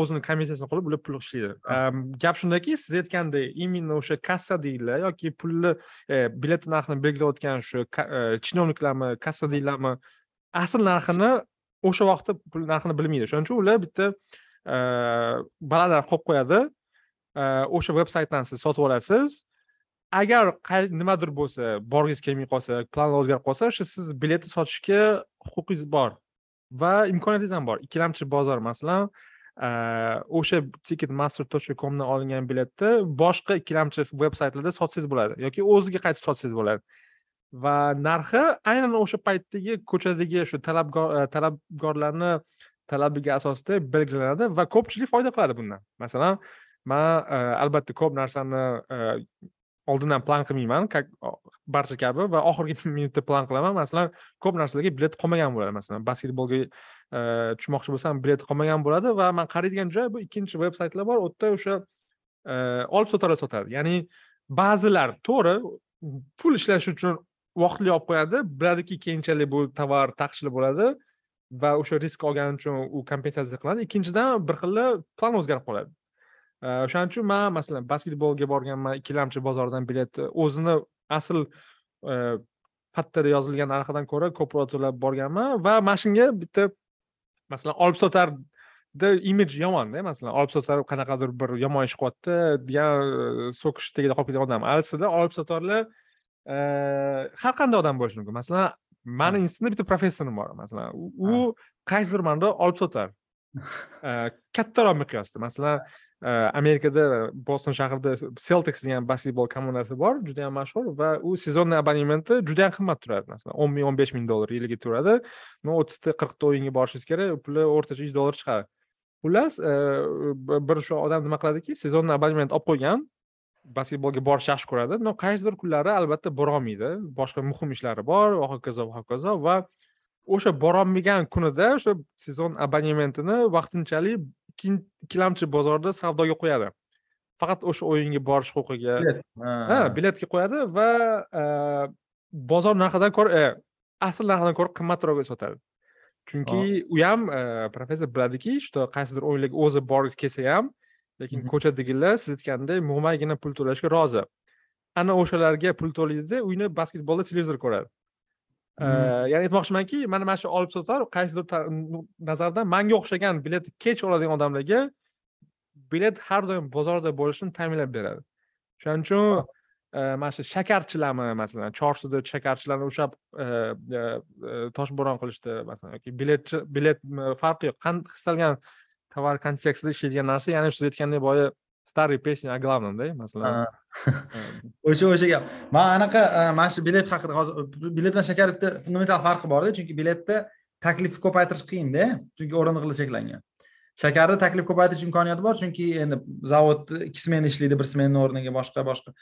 o'zini komissiyasini qilib ular pul ishlaydi gap shundaki siz aytgandek именно o'sha kassa deydilar yoki pulni bilet narxini belgilayotgan shu chinovniklarmi kassa deydilarmi asl narxini o'sha vaqtda pul narxini bilmaydi. Shuning uchun ular bitta balalar qo'yib qo'yadi. O'sha veb saytdan siz sotib olasiz. Agar nimadir bo'lsa borgingiz kelmay qolsa plan o'zgarib qolsa o'sha siz biletni sotishga huquqingiz bor va imkoniyatingiz ham bor. Ikkilamchi bozor masalan o'sha ticketmaster точка comdan olingan biletni boshqa ikkilamchi veb saytlarda sotsangiz bo'ladi yoki o'ziga qaytib sotsangiz bo'ladi. Va narxi aynan o'sha paytdagi ko'chadagi shu talabgor e, talabgorlarni talabiga asosida belgilanadi va ko'pchilik foyda qiladi bundan. Masalan man e, albatta ko'p narsani e, oldindan plan qilmayman как barcha kabi va oxirgi minutda plan qilaman. Masalan ko'p narsalarga bilet qolmagan bo'ladi. Masalan basketbolga tushmoqchi bo'lsam bilet qolmagan bo'ladi va man qaraydigan joy bu ikkinchi veb saytlar bor. U yerda o'sha olib sotarlar sotadi. Ya'ni ba'zilar to'g'ri pul ishlash uchun vaqtli olib qo'yadi. Biladiki keyinchalik bu tovar taqishli bo'ladi va o'sha risk olgani uchun u kompensatsiya qiladi. Ikkinchidan bir xilla plan o'zgarib qoladi. O'shaning uchun man masalan basketbolga borganman ikkilamchi bozordan bilet e, o'zini asl e, pattada yozilgan narxidan ko'ra ko'proq to'lab borganman va mana shunga bitta masalan olib sotarda imij yomonda masalan olib sotar qanaqadir bir yomon ish qilyapti degan e, so'kish tagida qolib ketgan odam. Aslida olib sotarlar har qanday odam bo'lishi mumkin? Masalan mani institutda bitta professorim bor. Masalan u qaysidir ma'noda olib sotar? Kattaroq miqyosda. Masalan amerikada boston shahrida celtics degan basketbol komandasi bor juda yam mashhur va u sezonniy abonementi juda yam qimmat turadi. Masalan o'n ming o'n besh ming dollar yiliga turadi. Ну o'ttizta qirqta o'yinga borishingiz kerak puli o'rtacha yuz dollar chiqadi. Xullas bir shu odam nima qiladiki sezonniy abonement olib qo'ygan basketbolga borishni yaxshi ko'radi но qaysidir kunlari albatta borolmaydi. Boshqa muhim ishlari bor va hokazo va hokazo va o'sha borolmagan kunida o'sha sezon abonementini vaqtinchalik ikkilamchi bozorda savdoga qo'yadi. Faqat o'sha o'yinga borish huquqiga ha. Biletga qo'yadi va bozor narxidan ko'ra e, asl narxidan ko'ra qimmatroqga sotadi. Chunki u ham professor biladiki что qaysidir o'yinlarga o'zi borgisi kelsa ham lekin ko'chadagilar siz aytgandek mo'maygina pul to'lashga rozi. Ana o'shalarga pul to'laydida uyni basketbolda televizor ko'radi. Ya'ni aytmoqchimanki mana mana shu olib sotar qaysidir nazardan manga o'xshagan bilet kech oladigan odamlarga bilet har doim bozorda bo'lishini ta'minlab beradi. Shuning uchun mana shu shakarchilarni masalan chorsida shakarchilarni ushlab toshbo'ron qilishdi masalan yoki biletchi bilet farqi yo'q. Istalgan tovar kontekstida ishlaydigan narsa ya'ni siz aytgandek boya старый песня о главномda masalan.
O'sha o'sha gap. Man anaqa mana shu bilet haqida hozir bilet bilan shakar bitta fundamental farqi borda chunki biletda taklifni ko'paytirish qiyinda chunki o'rindiqlar cheklangan. Shakarda taklif ko'paytirish imkoniyati bor chunki endi zavod ikki smena ishlaydi bir smenani o'rniga boshqa boshqa.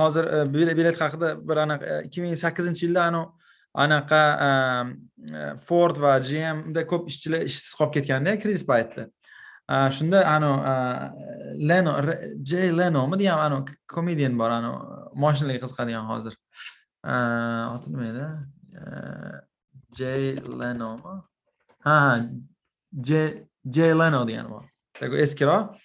Hozir bilet haqida bir anaqa ikki ming sakkizinchi yilda anavi anaqa ehm, e, ford va gmda ko'p ishchilar ishsiz qolib ketganda krizis paytida shunda anu leno jey lenomi degan anu komedian bor anu moshinalarga qiziqadigan hozir. Oti nima edi? E, jey lenomi ha jey leno degani bor. Eskiroq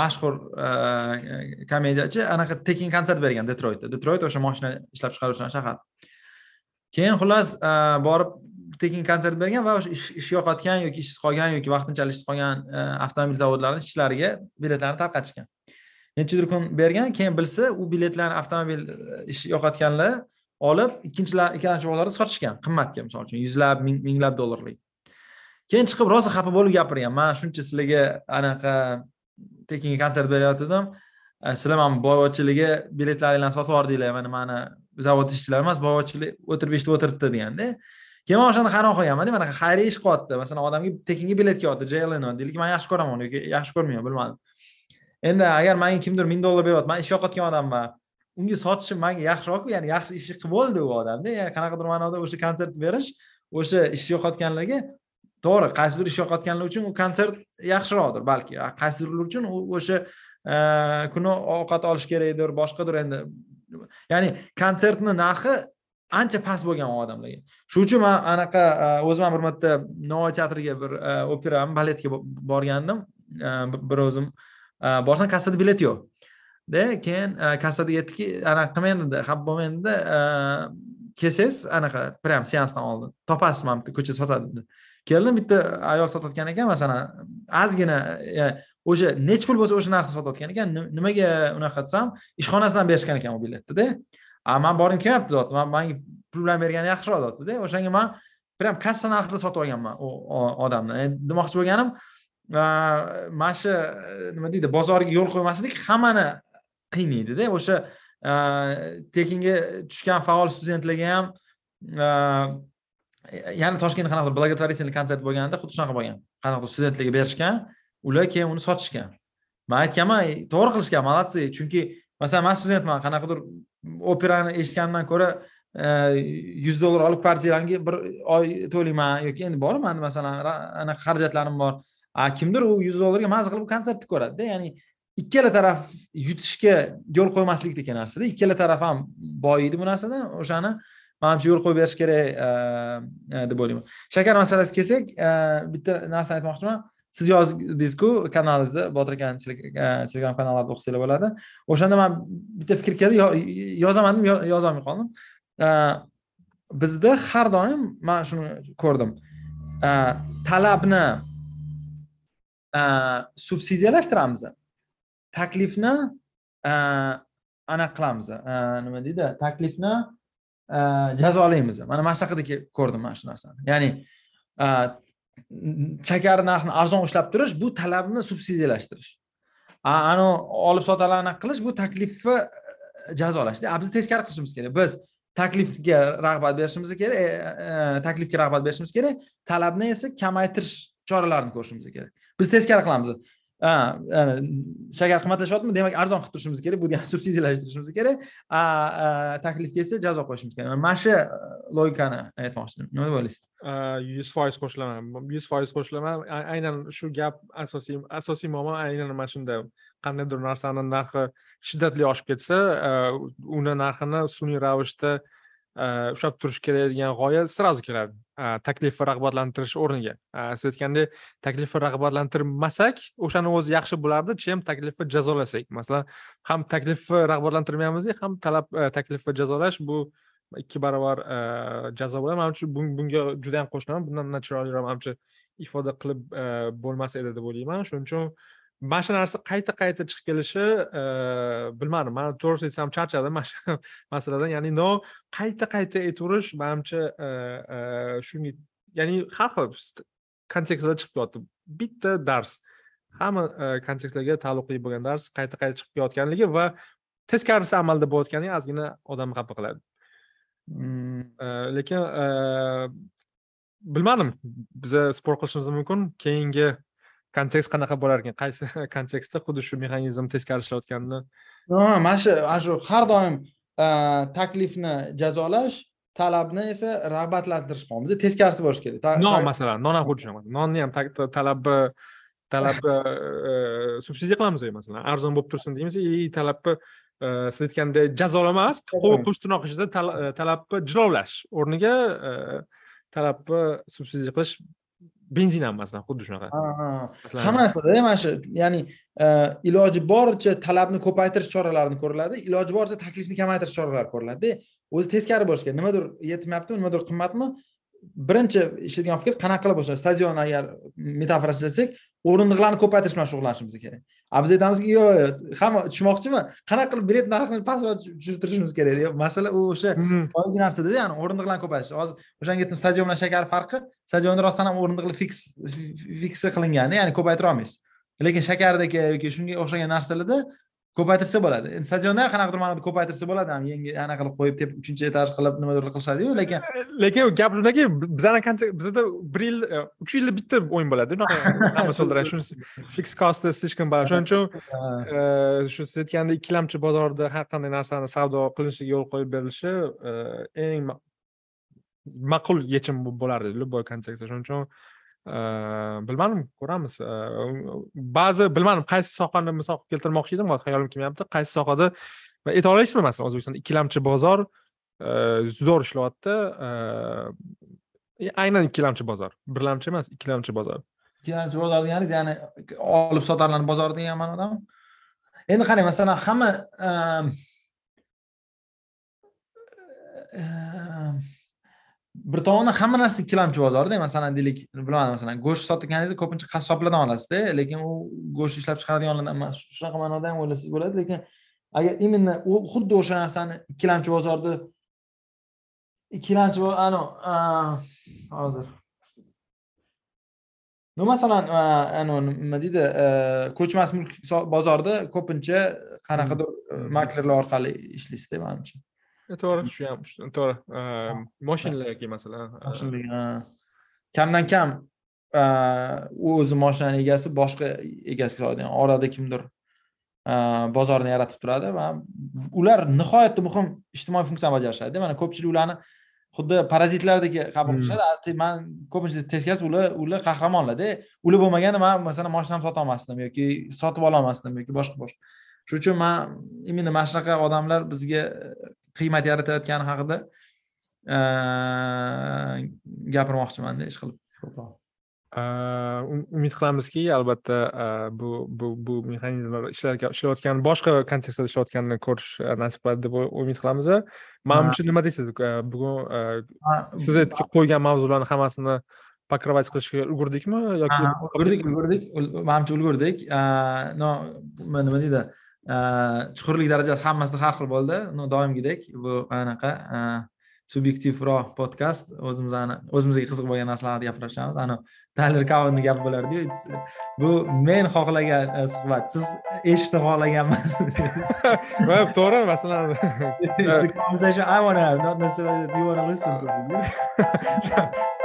mashhur e, komediyachi anaqa tekin konsert bergan detroytda detroyt o'sha moshina ishlab chiqaruvchilar shahar. Keyin xullas e, borib tekin konsert bergan va o'sha ish yo'qotgan yoki ishsiz qolgan yoki vaqtinchalik ishsiz qolgan e, avtomobil zavodlarini ishchilariga biletlarni tarqatishgan nechadir kun bergan keyin bilsa u biletlarni avtomobil e, ish yo'qotganlar olib ikkinchilar ikkinchi bozorda sotishgan qimmatga misol uchun yuzlab minglab dollarlik. Keyin chiqib rosa xafa bo'lib gapirgan. Man shuncha sizlarga anaqa tekinga konsert berayotgandim sizlar mana boyvachchiligi biletlaringlarni sotib yubordinglar mana mani zavod ishchilari emas boyvachchilik o'tirib eshitib o'tiribdi deganda keyin man o'shanda hayron qilganmanda mana xayriya ish qilyapti masalan odamga tekinga bilet kelyapti jln deylik man yaxshi ko'raman yoki yaxshi ko'rmayman bilmadim. Endi agar manga kimdir ming dollar beryapti man ish yo'qotgan odamman unga sotishim manga yaxshiroqku ya'ni yaxshi ish qilib bo'ldi u odamda ya'ni qanaqadir ma'noda o'sha konsert berish o'sha ish yo'qotganlarga to'g'ri qaysidir ish yo'qotganlar uchun u konsert yaxshiroqdir balki qaysidirlar uchun o'sha kuni ovqat olish kerakdir boshqadir endi ya'ni konsertni narxi ancha past bo'lgan u odamlarga shuning uchun man anaqa o'zim ham bir marta navoiy teatriga bir operami baletga borgandim bir o'zim borsam kassada bilet yo'q da keyin kassada aytdiki anaqa qilmang dedi xafa bo'lmang dedi kelsangiz anaqa прям seansdan oldin topasiz mana bitta ko'chada sotadi dedi keldim bitta ayol sotayotgan ekan masalan ozgina o'sha nechi pul bo'lsa o'sha narxda sotayotgan ekan nimaga unaqa desam ishxonasidan berishgan ekan u biletnida a man borgim kelmayapti deyapti man manga pul bilan bergani yaxshiroq deyaptida o'shanga man прям kassa narxida sotib olganman u odamni. Demoqchi bo'lganim mana shu e, nima deydi bozorga yo'l qo'ymaslik hammani qiynaydida. O'sha e, tekinga tushgan faol studentlarga ham e, ya'ni toshkentda qanaqadir благотворительный konsert bo'lganda xuddi shunaqa bo'lgan. Qanaqadir studentlarga berishgan. Ular keyin uni sotishgan. Man aytganman to'g'ri qilishgan молодцы chunki masalan man studentman qanaqadir operani eshitganimdan ko'ra e, yuz dollar olib kvartiramga bir oy to'layman yoki endi bor mani masalan anaqa xarajatlarim bor. A kimdir u yuz dollarga maza qilib konsertni ko'radida ya'ni ikkala taraf yutishga yo'l qo'ymaslik degan narsada ikkala taraf ham boyiydi bu narsadan o'shani manimcha yo'l qo'yib berish kerak e, e, deb o'ylayman. Shakar masalasiga kelsak bitta narsani aytmoqchiman. Siz yozdingizku kanalingizda botir akani e, telegram kanallarida o'qisanglar bo'ladi. O'shanda man bitta fikr keldi yozaman deb yozolmay qoldim. E, bizda har doim man shuni ko'rdim. E, talabni subsidiyalashtiramiz taklifni anaqa qilamiz. Nima deydi? Taklifni jazolaymiz. Mana mana shunaqadek ko'rdim mana shu narsani. Ya'ni shakar narxini arzon ushlab turish bu talabni subsidiyalashtirish. Ani olib sotalarni anaqa qilish bu taklifni e, jazolashda. Biz teskari qilishimiz kerak. Biz taklifga rag'bat berishimiz kerak e, e, taklifga rag'bat berishimiz kerak. Talabni esa kamaytirish choralarini ko'rishimiz kerak. Biz teskari qilamiz. Shakar qimmatlashyaptimi demak arzon qilib turishimiz kerak bu degani subsidiyalashtirishimiz kerak taklif kelsa jazo qo'yishimiz kerak mana shu logikani aytmoqchiman nima deb o'ylaysiz
yuz foiz qo'shilaman yuz foiz qo'shilaman aynan shu gap asosiy asosiy muammo aynan mana shunda qandaydir narsani narxi shiddatli oshib ketsa uni narxini sun'iy ravishda ushlab turish kerak degan g'oya сразу keladi taklif va rag'batlantirish o'rniga. Siz aytgandek taklifni rag'batlantirmasak o'shani o'zi yaxshi bo'lardi чем taklifni jazolasak. Masalan ham taklifni rag'batlantirmaymiz ham talab e, taklifni jazolash bu ikki barobar e, jazo bo'ladi. Manimcha bunga juda yam qo'shilaman bundan chiroyliroq manimcha ifoda qilib e, bo'lmas edi deb o'ylayman. Shuning uchun mana shu narsa qayta qayta chiqib kelishi e, bilmadim. Man to'g'risini aytsam charchadim. Mana shu masaladan ya'ni no qayta qayta aytaverish manimcha e, e, shunga ya'ni har xil kontekstlarda chiqib kelyapti bitta dars hamma kontekstlarga taalluqli bo'lgan dars qayta qayta chiqib kelayotganligi va teskarisi amalda bo'layotganligi ozgina odamni xafa qiladi. Mm, lekin bilmadim. Biza sport qilishimiz mumkin. Keyingi kontekst qanaqa bo'lar ekan qaysi kontekstda xuddi shu mexanizm teskari ishlayotganini
mana shu ana shu har doim taklifni jazolash talabni esa rag'batlantirish qilamiz teskarisi bo'lishi kerak.
Non masalan non ham xuddi shunaqa nonni ham talabni talabni subsidiya qilamiz masalan. Arzon bo'lib tursin deymiz и talabni siz aytgandek jazolamas qo'sh tirnoq ichida talabni jilovlash o'rniga talabni subsidiya qilish benzin ham masalan xuddi shunaqa.
Hammasida mana shu ya'ni e, iloji boricha talabni ko'paytirish choralarini ko'riladi iloji boricha taklifni kamaytirish choralari ko'riladida o'zi teskari bo'lishi kerak nimadir yetmayaptimi nimadir qimmatmi? Birinchi ishlaydigan fikr qanaqa qilib o'sha stadion agar metafora ishlasak o'rindiqlarni ko'paytirish bilan shug'ullanishimiz kerak a biz aytamizki yo'q hamma tushmoqchimi? Qanaqa qilib bilet narxini pastroq tushirtirishimiz kerak? Yo'q masala u o'sha hmm. boyagi narsada ya'ni o'rindiqlarni ko'paytirish hozir o'shanga aytdim stadion bilan shakar farqi stadionda rostdan ham o'rindiqlar fiks fiksiya qilingan ya'ni ko'paytira olmaysiz lekin shakardagi yoki shunga o'xshagan narsalarda ko'paytirsa bo'ladi. Endi stadionda qanaqadir ma'noda ko'paytirsa bo'ladi ham yangi anaqa qilib qo'yib deb uchinchi etaj qilib nimadir qilishadiyu lekin
lekin gap shundaki bizani bizada bir yil e, uch yilda bitta o'yin bo'ladi unaqa to'ldiradi shunisi fix costi слишком baland shuning uchun e, shu siz aytgandek ikkilamchi bozorda har qanday narsani savdo qilinishiga yo'l qo'yib berilishi e, eng ma'qul yechim bo'lardi любой kontekstda shuning uchun Э, bilmadim ko'ramiz. Э, ba'zi bilmadim qaysi sohani misol keltirmoqchi edim hozir hayolim kelmayapti. Qaysi sohada ayta olasizmi masalan o'zbekistonda ikkilamchi bozor e, zo'r ishlayapti. E, e, aynan ikkilamchi bozor. Birlamchi emas ikkilamchi bozor.
Ikkilamchi bozor deganingiz ya'ni olib sotarlarni bozori degan ma'nodami endi qarang masalan hamma bir tomondan hamma narsa ikkilamchi bozorda masalan deylik bilmadim masalan go'sht sotganingizda ko'pincha qassoblardan olasizda lekin u go'sht ishlab chiqaradiganlardan shunaqa ma'noda ham o'ylasangiz bo'ladi lekin agar именно u xuddi o'sha narsani ikkilamchi bozorda ikkilamchi anavi hozir. No masalan nima deydi ko'chmas mulk bozorida ko'pincha qanaqadir maklerlar orqali ishlaysizda manimcha
to'g'ri shu ham to'g'ri moshinalarga masalan
kamdan kam u o'zi moshinani egasi boshqa egasiga sotadi orada kimdir bozorni yaratib turadi va ular nihoyatda muhim ijtimoiy funksiyani bajarishadi mana ko'pchilik ularni xuddi parazitlardek qabul hmm. qilishadi. Man ko'pincha teskarisi ular ular qahramonlarda ular bo'lmaganda man masalan moshinamni sotolmasdim yoki sotib ololmasdim yoki boshqa boshqa. Shuning uchun man именно mana shunaqa odamlar bizga qiymat yaratayotgani haqida gapirmoqchimanda ish qilib. Ko'proq.
Umid qilamizki albatta bu bu bu mexanizmlar ishlayotgan boshqa kontekstda ishlayotganini ko'rish nasib qiladi deb umid qilamiz. Manimcha nima deysiz? Bugun siz qo'ygan mavzularni hammasini покрывать qilishga ulgurdikmi yoki
ulgurdik ulgurdik manimcha ulgurdik. Nima deydi chuqurlik darajasi hammasida har xil bo'ldi doimgidek bu anaqa subyektivroq podkast o'zimizni o'zimizga qiziq bo'lgan narsalarni gapirishamiz. Ani taler kaunni gapi bo'lardiyu bu men xohlagan e, suhbat. Siz eshitishni xohlaganmisiz?
To'g'ri masalan.
I want to have not necessarily you want to listen to